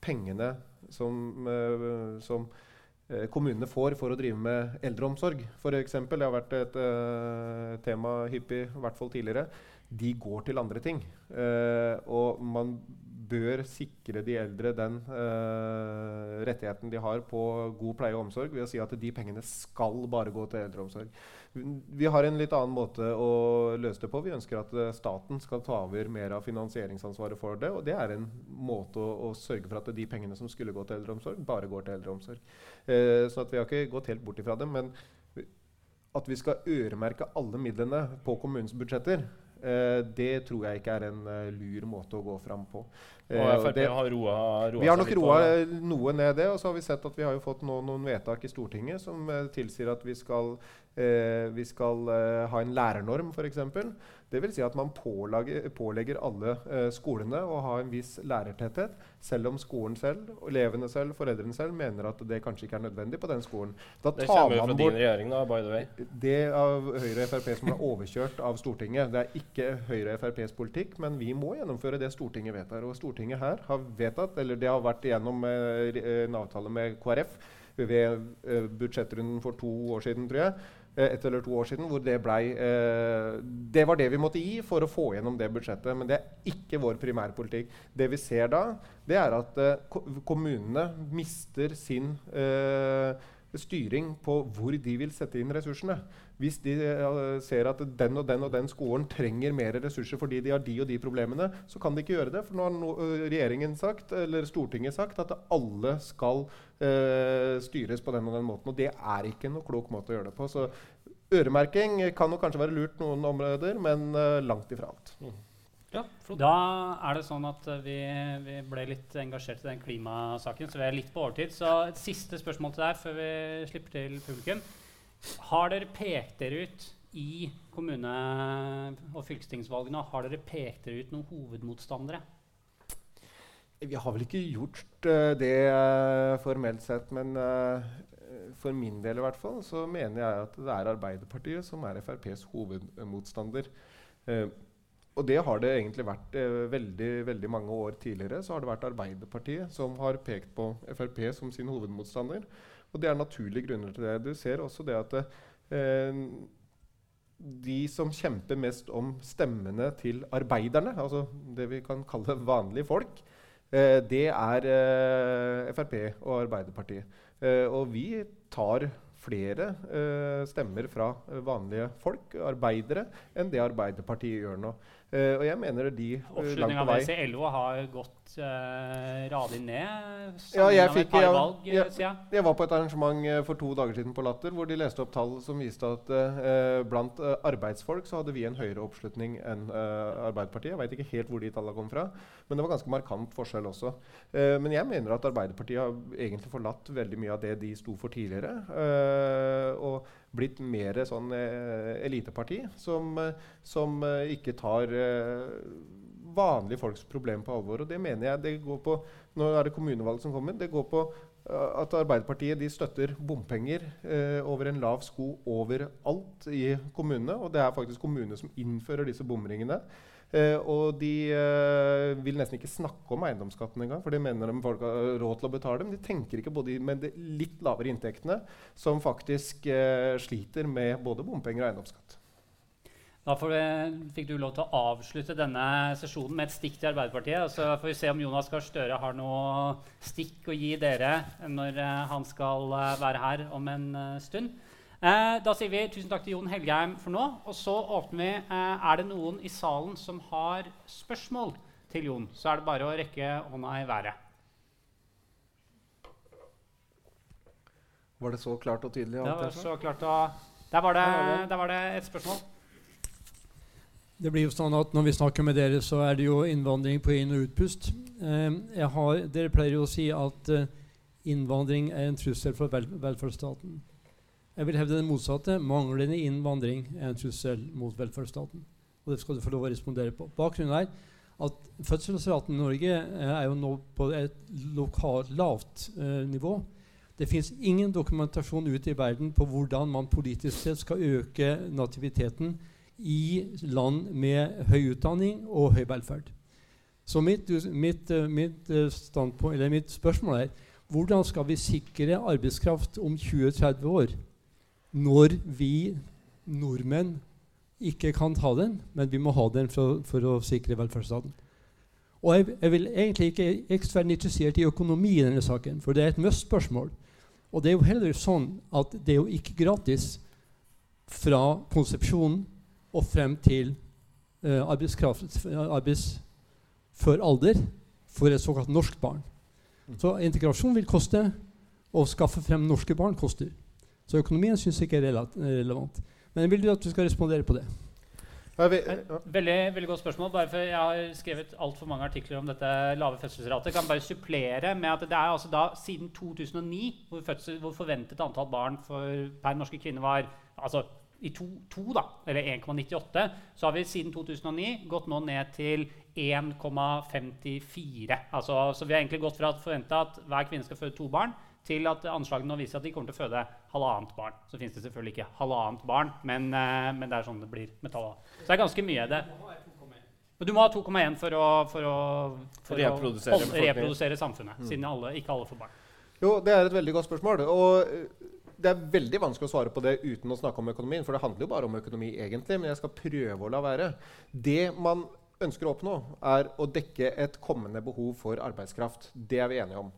pengene som, som kommunene får for å drive med eldreomsorg, f.eks. Det har vært et tema hyppig, i hvert fall tidligere de går til andre ting. Uh, og man bør sikre de eldre den uh, rettigheten de har på god pleie og omsorg ved å si at de pengene skal bare gå til eldreomsorg. Vi har en litt annen måte å løse det på. Vi ønsker at eh, staten skal ta over mer av finansieringsansvaret for det. Og det er en måte å, å sørge for at de pengene som skulle gå til eldreomsorg, bare går til eldreomsorg. Uh, så vi har ikke gått helt bort ifra det. Men at vi skal øremerke alle midlene på kommunens budsjetter, Eh, det tror jeg ikke er en uh, lur måte å gå fram på. og eh, Frp har roa, roa Vi har nok roa noe ned det. Og så har vi sett at vi har jo fått nå, noen vedtak i Stortinget som tilsier at vi skal, vi skal ha en lærernorm, f.eks. Dvs. Si at man pålegger, pålegger alle eh, skolene å ha en viss lærertetthet, selv om skolen selv, elevene selv, foreldrene selv mener at det kanskje ikke er nødvendig på den skolen. Da det kommer jo fra din regjering, da, by the way. Det av Høyre og Frp som er overkjørt av Stortinget. Det er ikke Høyre og FrPs politikk, men vi må gjennomføre det Stortinget vedtar. Og Stortinget her har vedtatt, eller det har vært igjennom eh, en avtale med KrF ved eh, budsjettrunden for to år siden, tror jeg ett eller to år siden, hvor det blei eh, Det var det vi måtte gi for å få gjennom det budsjettet. Men det er ikke vår primærpolitikk. Det vi ser da, det er at eh, kommunene mister sin eh, styring på hvor de vil sette inn ressursene. Hvis de uh, ser at den og den og den skolen trenger mer ressurser fordi de har de og de problemene, så kan de ikke gjøre det. For nå har no, uh, regjeringen sagt, eller Stortinget sagt at alle skal uh, styres på den og den måten. Og det er ikke noe klok måte å gjøre det på. Så øremerking kan jo kanskje være lurt noen områder, men langt ifra alt. Mm. Ja, da er det sånn at vi, vi, ble litt engasjert i den klimasaken, så vi er litt på overtid. Så et siste spørsmål til deg før vi slipper til publikum. Har dere pekt dere ut i kommune- og fylkestingsvalgene har dere pekt dere ut noen hovedmotstandere? Vi har vel ikke gjort uh, det uh, formelt sett, men uh, for min del i hvert fall så mener jeg at det er Arbeiderpartiet som er FrPs hovedmotstander. og det har det egentlig vært veldig, veldig mange år tidligere. Så har det vært Arbeiderpartiet som har pekt på Frp som sin hovedmotstander. Og det er naturlige grunner til det. Du ser også det at eh, de som kjemper mest om stemmene til arbeiderne, altså det vi kan kalle vanlige folk, eh, det er eh, Frp og Arbeiderpartiet. Eh, og vi tar flere eh, stemmer fra vanlige folk, arbeidere, enn det Arbeiderpartiet gjør nå. Uh, og jeg mener de uh, langt på vei Oppslutninga LO har gått uh, radig ned ja, jeg, fikk, jeg, valg, jeg, jeg, jeg, var på et arrangement uh, for to dager siden på Latter hvor de leste opp tall som viste at blant arbeidsfolk så hadde vi en høyere oppslutning enn Arbeiderpartiet. Jeg veit ikke helt hvor de tallene kom fra, men det var ganske markant forskjell også. men jeg mener at Arbeiderpartiet har egentlig forlatt veldig mye av det de sto for tidligere. og blitt mer sånn eh, eliteparti som, eh, som eh, ikke tar vanlige folks problem på alvor. Og det mener jeg det går på Nå er det kommunevalget som kommer. Det går på at Arbeiderpartiet de støtter bompenger eh, over en lav sko overalt i kommunene. Og det er faktisk kommunene som innfører disse bomringene. Uh, og de eh, vil nesten ikke snakke om eiendomsskatten engang, for de mener de folk har råd til å betale. Men de tenker ikke på de med de litt lavere inntektene, som faktisk eh, sliter med både bompenger og eiendomsskatt. Da fikk du lov til å avslutte denne sesjonen med et stikk til Arbeiderpartiet. Så får vi se om Jonas Gahr Støre har noe stikk å gi dere når han skal være her om en stund. Eh, da sier vi tusen takk til Jon Helgheim for nå. Og så åpner vi. Eh, er det noen i salen som har spørsmål til Jon, så er det bare å rekke hånda i været. Var det så klart og tydelig? Det var så klart og der var, det, der var det et spørsmål. Det blir jo sånn at Når vi snakker med dere, så er det jo innvandring på inn- og utpust. Eh, har, dere pleier jo å si at eh, innvandring er en trussel for vel velferdsstaten. Jeg vil hevde det motsatte. Manglende innvandring er en trussel mot velferdsstaten. Og det skal du få lov å respondere på. Bakgrunnen er at fødselsraten i Norge eh, er jo nå på et lokalt lavt eh, nivå. Det fins ingen dokumentasjon ute i verden på hvordan man politisk sett skal øke nativiteten i land med høy utdanning og høy velferd. Så mitt, mitt, eh, mitt, eh, mitt spørsmål er hvordan skal vi sikre arbeidskraft om 20-30 år? Når vi nordmenn ikke kan ta den, men vi må ha den for, for å sikre velferdsstaten. Og jeg, jeg vil egentlig ikke ekstra være interessert i økonomi i denne saken, for det er et must-spørsmål. Og det er jo heller sånn at det er jo ikke gratis fra konsepsjonen og frem til arbeidskraft, arbeidsfør alder for et såkalt norsk barn. Så integrasjon vil koste, og å skaffe frem norske barn koster. Så økonomien syns jeg ikke er relevant. Men jeg vil at du skal respondere på det. Veldig, veldig godt spørsmål. bare for Jeg har skrevet altfor mange artikler om dette lave fødselsratet. Kan bare supplere med at det er altså da siden 2009, hvor, fødsel, hvor forventet antall barn for, per norske kvinne var altså i 2, da, eller 1,98, så har vi siden 2009 gått nå ned til 1,54. Altså, så vi har egentlig gått fra å forvente at hver kvinne skal føde to barn, til at anslagene nå viser at de kommer til å føde halvannet barn. Så fins det selvfølgelig ikke halvannet barn, men, uh, men, det er sånn det blir med tallene. Så det er ganske mye. det. Men du må ha 2,1 for å, for å, for reprodusere, å holde, reprodusere, samfunnet, mm. siden alle, ikke alle får barn. Jo, Det er et veldig godt spørsmål. og eh, Det er veldig vanskelig å svare på det uten å snakke om økonomien. For det handler jo bare om økonomi, egentlig. Men jeg skal prøve å la være. Det man ønsker å oppnå, er å dekke et kommende behov for arbeidskraft. Det er vi enige om.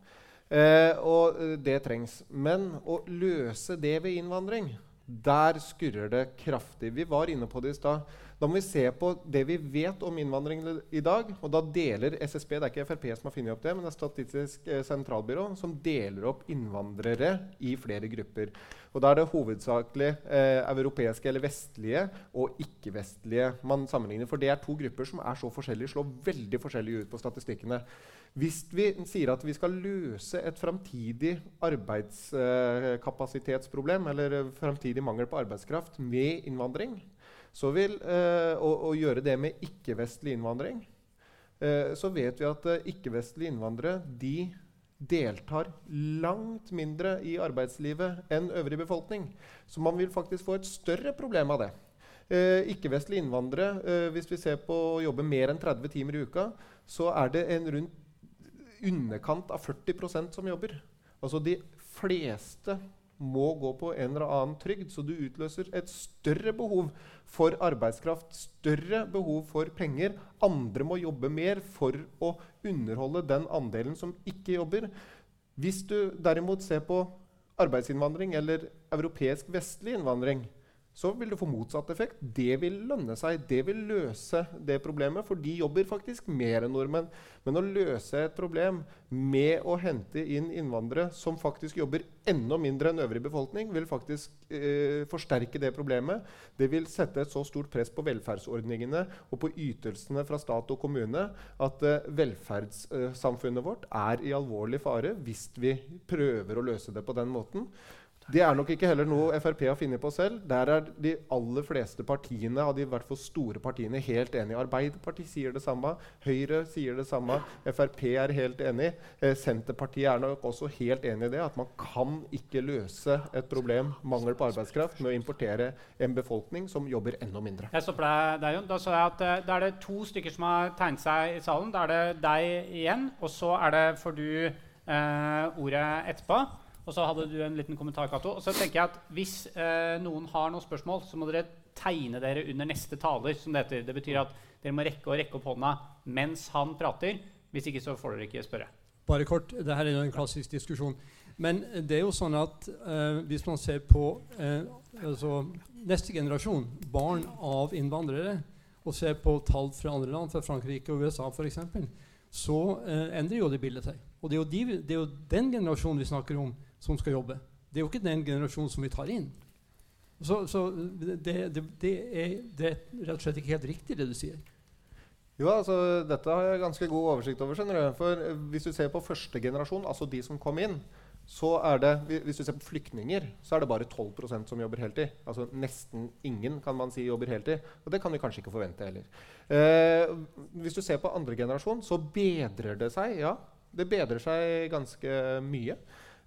Eh, og eh, det trengs. Men å løse det ved innvandring, der skurrer det kraftig. Vi var inne på det i stad. Da må vi se på det vi vet om innvandring i dag. Og da deler SSB Det er ikke Frp som har funnet opp det, men det er Statistisk eh, sentralbyrå som deler opp innvandrere i flere grupper. Og Da er det hovedsakelig eh, europeiske eller vestlige og ikke-vestlige man sammenligner. For det er to grupper som er så forskjellige, slår veldig forskjellig ut på statistikkene. Hvis vi sier at vi skal løse et framtidig arbeidskapasitetsproblem eller framtidig mangel på arbeidskraft med innvandring, så vil, eh, og, og, gjøre det med ikke-vestlig innvandring, eh, så vet vi at eh, ikke-vestlige innvandrere de deltar langt mindre i arbeidslivet enn øvrig befolkning. Så man vil faktisk få et større problem av det. Eh, ikke-vestlige innvandrere, eh, hvis vi ser på å jobbe mer enn 30 timer i uka, så er det en rundt underkant av 40% som jobber. Altså de fleste må gå på en eller annen trygd, så du utløser et større behov for arbeidskraft, større behov for penger. Andre må jobbe mer for å underholde den andelen som ikke jobber. Hvis du derimot ser på arbeidsinnvandring eller europeisk vestlig innvandring, så vil du få motsatt effekt. Det vil lønne seg. Det vil løse det problemet, for de jobber faktisk mer enn nordmenn. Men å løse et problem med å hente inn innvandrere som faktisk jobber enda mindre enn øvrig befolkning, vil faktisk eh, forsterke det problemet. Det vil sette et så stort press på velferdsordningene og på ytelsene fra stat og kommune at eh, velferdssamfunnet vårt er i alvorlig fare hvis vi prøver å løse det på den måten. Det er nok ikke heller noe Frp har funnet på selv. Der er de aller fleste partiene av de hvert fall store partiene helt enige. Arbeiderpartiet sier det samme, Høyre sier det samme, Frp er helt enig. Eh, Senterpartiet er nok også helt enig i det, at man kan ikke løse et problem, mangel på arbeidskraft, med å importere en befolkning som jobber enda mindre. Jeg stopper deg der, Jon. Da, så jeg at, uh, da er det to stykker som har tegnet seg i salen. Da er det deg igjen, og så er det får du uh, ordet etterpå. Og så hadde du en liten kommentar, Kato. Og så tenker jeg at Hvis eh, noen har noen spørsmål, så må dere tegne dere under neste taler. som Det heter. Det betyr at dere må rekke å rekke opp hånda mens han prater. Hvis ikke så får dere ikke spørre. Bare kort. Dette er jo en klassisk diskusjon. Men det er jo sånn at eh, hvis man ser på eh, altså neste generasjon, barn av innvandrere, og ser på tall fra andre land, fra Frankrike og USA f.eks., så eh, endrer jo det bildet seg. Og det er, de, det er, jo den generasjonen vi snakker om, som skal jobbe. Det er jo ikke den generasjonen som vi tar inn. Så, så det, det, det, er, det, er, rett og slett ikke helt riktig, det du sier. Jo, altså, Dette har jeg ganske god oversikt over. skjønner. For eh, Hvis du ser på første generasjon, altså de som kom inn, så er det, Hvis du ser på flyktninger, så er det bare 12% som jobber heltid. Altså Nesten ingen kan man si jobber heltid. Og det kan vi kanskje ikke forvente heller. Eh, hvis du ser på andre generasjon, så bedrer det seg. ja. Det bedrer seg ganske mye.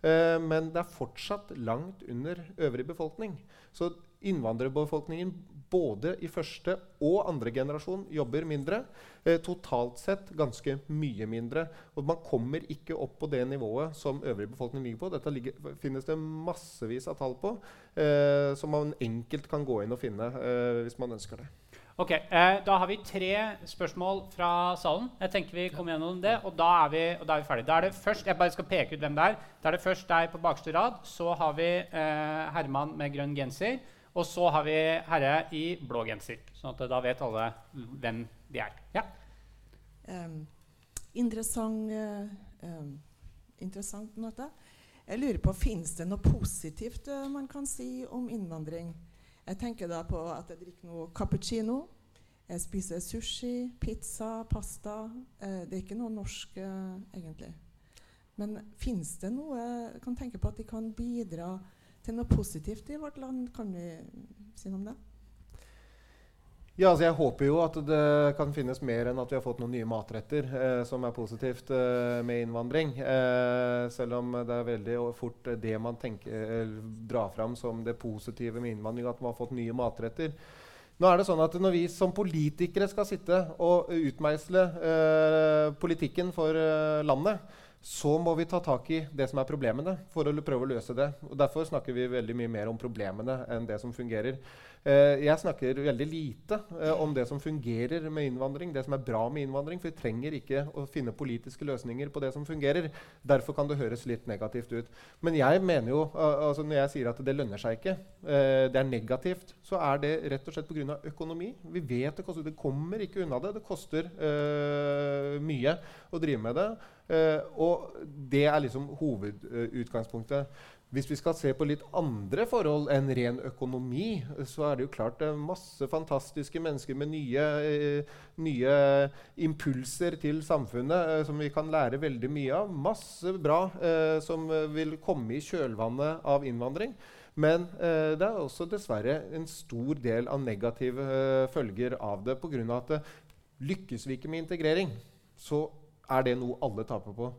Eh, men det er fortsatt langt under øvrig befolkning. Så innvandrerbefolkningen både i første og andre generasjon jobber mindre. Eh, totalt sett ganske mye mindre. Og man kommer ikke opp på det nivået som øvrig befolkning ligger på. Dette ligger, finnes det massevis av tall på, eh, som man enkelt kan gå inn og finne eh, hvis man ønsker det. Ok, eh, Da har vi tre spørsmål fra salen. Jeg tenker vi kommer gjennom det, og da er vi, da er vi ferdige. Da er det først, Jeg bare skal peke ut hvem det er. Da er det først deg på bakerste rad. Så har vi eh, Herman med grønn genser. Og så har vi herre i blå genser. Sånn at da vet alle hvem de er. Ja. Um, interessant, uh, interessant møte. Jeg lurer på, Fins det noe positivt uh, man kan si om innvandring? Jeg tenker da på at jeg drikker noe cappuccino. Jeg spiser sushi, pizza, pasta. Eh, det er ikke noe norsk, egentlig. Men fins det noe Jeg kan tenke på at de kan bidra til noe positivt i vårt land. Kan vi si noe om det? Ja, altså Jeg håper jo at det kan finnes mer enn at vi har fått noen nye matretter eh, som er positivt eh, med innvandring. Eh, selv om det er veldig fort det man tenker, eller drar fram som det positive med innvandring, at man har fått nye matretter. Nå er det sånn at Når vi som politikere skal sitte og utmeisle eh, politikken for eh, landet, så må vi ta tak i det som er problemene, for å prøve å løse det. Og Derfor snakker vi veldig mye mer om problemene enn det som fungerer. Eh, jeg snakker veldig lite eh, om det som fungerer med innvandring, det som er bra med innvandring. For vi trenger ikke å finne politiske løsninger på det som fungerer. Derfor kan det høres litt negativt ut. Men jeg mener jo, altså når jeg sier at det lønner seg ikke, eh, det er negativt, så er det rett og slett pga. økonomi. Vi vet det koster. Det kommer ikke unna det. Det koster uh, mye å drive med det. Uh, og det er liksom hovedutgangspunktet. Hvis vi skal se på litt andre forhold enn ren økonomi, så er det jo klart det er masse fantastiske mennesker med nye, eh, nye impulser til samfunnet eh, som vi kan lære veldig mye av. Masse bra eh, som vil komme i kjølvannet av innvandring. Men eh, det er også dessverre en stor del av negative eh, følger av det pga. at lykkes vi ikke med integrering, så er det noe alle taper på.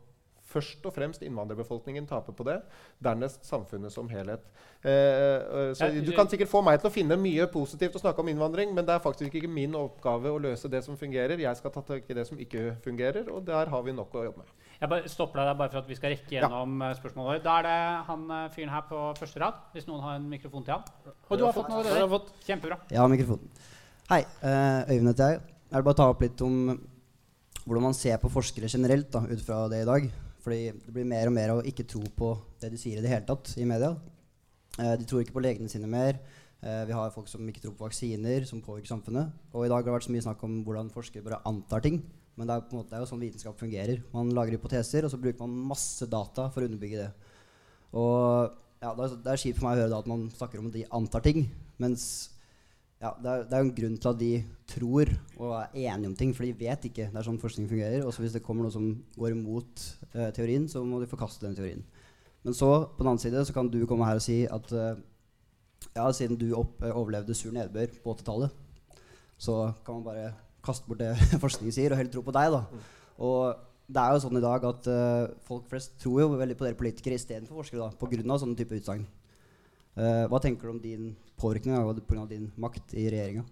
Først og fremst innvandrerbefolkningen taper på det. Dernest samfunnet som helhet. Eh, eh, så Du kan sikkert få meg til å finne mye positivt å snakke om innvandring, men det er faktisk ikke min oppgave å løse det som fungerer. Jeg skal ta tak i det som ikke fungerer, og der har vi nok å jobbe med. Jeg bare stopper deg bare for at vi skal rekke gjennom ja. Eh, spørsmålet. Da er det han fyren her på første rad, hvis noen har en mikrofon til han. Og du har, fått noe allerede. Kjempebra. Ja, mikrofonen. Hei. Øyvind heter jeg. Jeg vil bare ta opp litt om hvordan man ser på forskere generelt da, ut fra det i dag. Fordi det blir mer og mer å ikke tro på det de sier i det hele tatt i media. Eh, de tror ikke på legene sine mer. Eh, vi har folk som ikke tror på vaksiner, som påvirker samfunnet. Og i dag har det vært så mye snakk om hvordan forskere bare antar ting. Men det er, måte, det er jo sånn vitenskap fungerer. Man lager hypoteser, og så bruker man masse data for å underbygge det. Og ja, det er, det er kjipt for meg å høre da at man snakker om at de antar ting. Mens ja, det er, er, en grunn til at de tror og er enige om ting, for de vet ikke. Det er sånn forskning fungerer. Og hvis det kommer noe som går imot uh, teorien, så må de forkaste den teorien. Men så, på den annen side, så kan du komme her og si at uh, ja, siden du opp, uh, overlevde sur nedbør på 80-tallet, så kan man bare kaste bort det *laughs* forskningen sier, og heller tro på deg. da. Og det er jo sånn i dag at folk flest tror jo veldig på dere politikere istedenfor forskere da, pga. sånne type utsagn. Hva tenker du om din påvirkning pga. din makt i regjeringa?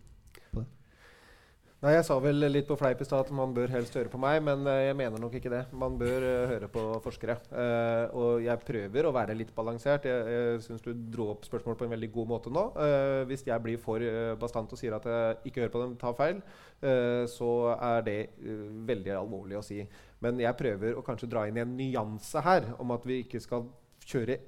Nei, Jeg sa vel litt på fleip i stad at man bør helst høre på meg, men uh, jeg mener nok ikke det. Man bør uh, høre på forskere. Uh, og jeg prøver å være litt balansert. Jeg, jeg syns du dro opp spørsmål på en veldig god måte nå. hvis jeg blir for bastant og sier at jeg ikke hører på dem, tar feil, så er det veldig alvorlig å si. Men jeg prøver å kanskje dra inn i en nyanse her om at vi ikke skal kjøre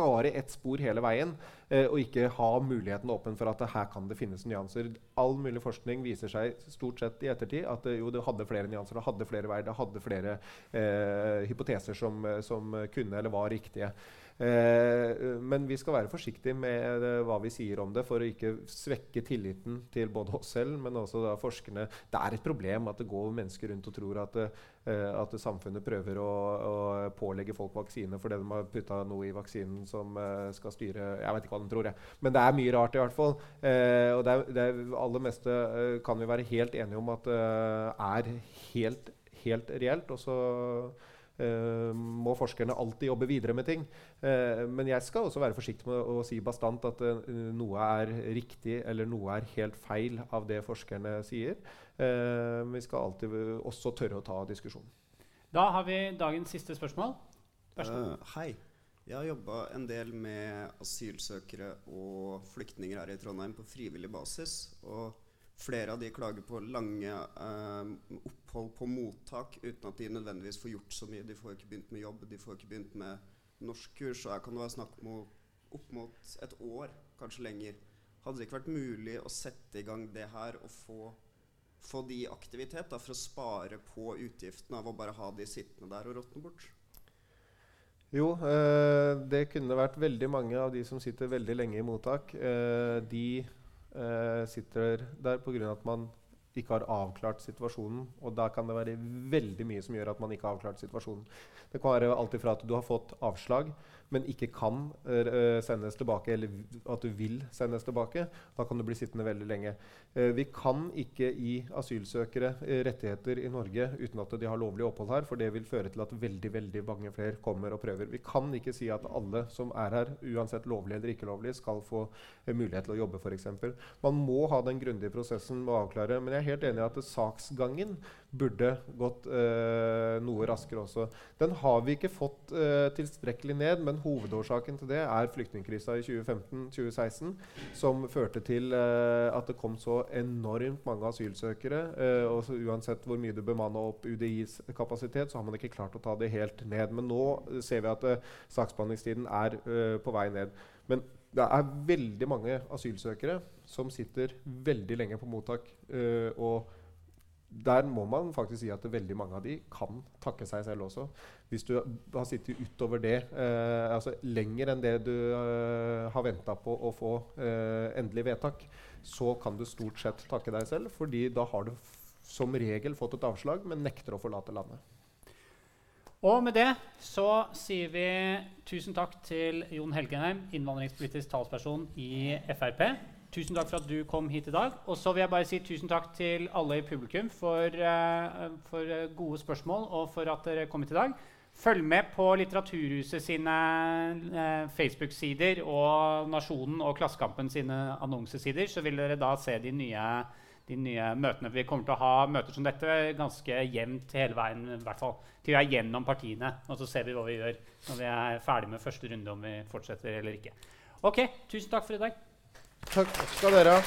bare ett spor hele veien, eh, og ikke ha muligheten åpen for at her kan det finnes nyanser. All mulig forskning viser seg stort sett i ettertid at eh, jo, det hadde flere nyanser, det hadde flere veier, det hadde flere eh, hypoteser som, som, kunne eller var riktige. Eh, men vi skal være forsiktige med eh, hva vi sier om det, for å ikke svekke tilliten til både oss selv, men også da forskerne. Det er et problem at det går mennesker rundt og tror at, eh, at samfunnet prøver å, å, pålegge folk vaksine fordi de har putta noe i vaksinen som skal styre Jeg vet ikke hva de tror, jeg. Men det er mye rart, i hvert fall. og det, det aller meste kan vi være helt enige om at er helt, helt reelt. Og så eh, må forskerne alltid jobbe videre med ting. Eh, men jeg skal også være forsiktig med å si bastant at eh, noe er riktig eller noe er helt feil av det forskerne sier. Men vi skal alltid også tørre å ta diskusjonen. Da har vi dagens siste spørsmål. Vær så god. Hei. Jeg har jobba en del med asylsøkere og flyktninger her i Trondheim på frivillig basis. Og flere av de klager på lange eh, opphold på mottak uten at de nødvendigvis får gjort så mye. De får ikke begynt med jobb, de får ikke begynt med norskkurs. Og her kan det være snakk om opp mot et år, kanskje lenger. Hadde det ikke vært mulig å sette i gang det her og få, få de i aktivitet da, for å spare på utgiftene av å bare ha de sittende der og råtne bort? Jo, eh, det kunne vært veldig mange av de som sitter veldig lenge i mottak. Eh, de eh, sitter der pga. at man ikke har avklart situasjonen. Og da kan det være veldig mye som gjør at man ikke har avklart situasjonen. Det kan være alt ifra at du har fått avslag, men ikke kan uh, sendes tilbake, eller at du vil sendes tilbake. Da kan du bli sittende veldig lenge. Uh, vi kan ikke gi asylsøkere rettigheter i Norge uten at de har lovlig opphold her, for det vil føre til at veldig veldig mange flere kommer og prøver. Vi kan ikke si at alle som er her, uansett lovlig eller ikke lovlig, skal få mulighet til å jobbe, f.eks. Man må ha den grundige prosessen med å avklare. men jeg er helt enig i at saksgangen burde gått eh, noe raskere også. Den har vi ikke fått eh, tilstrekkelig ned, men hovedårsaken til det er flyktningkrisa i 2015-2016, som førte til eh, at det kom så enormt mange asylsøkere. Og uansett hvor mye du bemanna opp UDIs kapasitet, så har man ikke klart å ta det helt ned. Men nå ser vi at eh, saksbehandlingstiden er på vei ned. Men det er veldig mange asylsøkere som sitter veldig lenge på mottak. og der må man faktisk si at veldig mange av de kan takke seg selv også. Hvis du har sittet utover det, eh, altså lenger enn det du eh, har venta på å få eh, endelig vedtak, så kan du stort sett takke deg selv, fordi da har du som regel fått et avslag, men nekter å forlate landet. Og med det så sier vi tusen takk til Jon Helgenheim, innvandringspolitisk talsperson i Frp. Tusen takk for at du kom hit i dag. Og så vil jeg bare si tusen takk til alle i publikum for, uh, for uh, gode spørsmål og for at dere kom hit i dag. Følg med på Litteraturhuset sine uh, Facebook-sider og Nasjonen og Klassekampen sine annonsesider, så vil dere da se de nye, de nye møtene. Vi kommer til å ha møter som dette ganske jevnt hele veien, i hvert fall til vi er gjennom partiene. Og så ser vi hva vi gjør når vi er ferdig med første runde, om vi fortsetter eller ikke. Ok, tusen takk for i dag. Takk skal dere ha.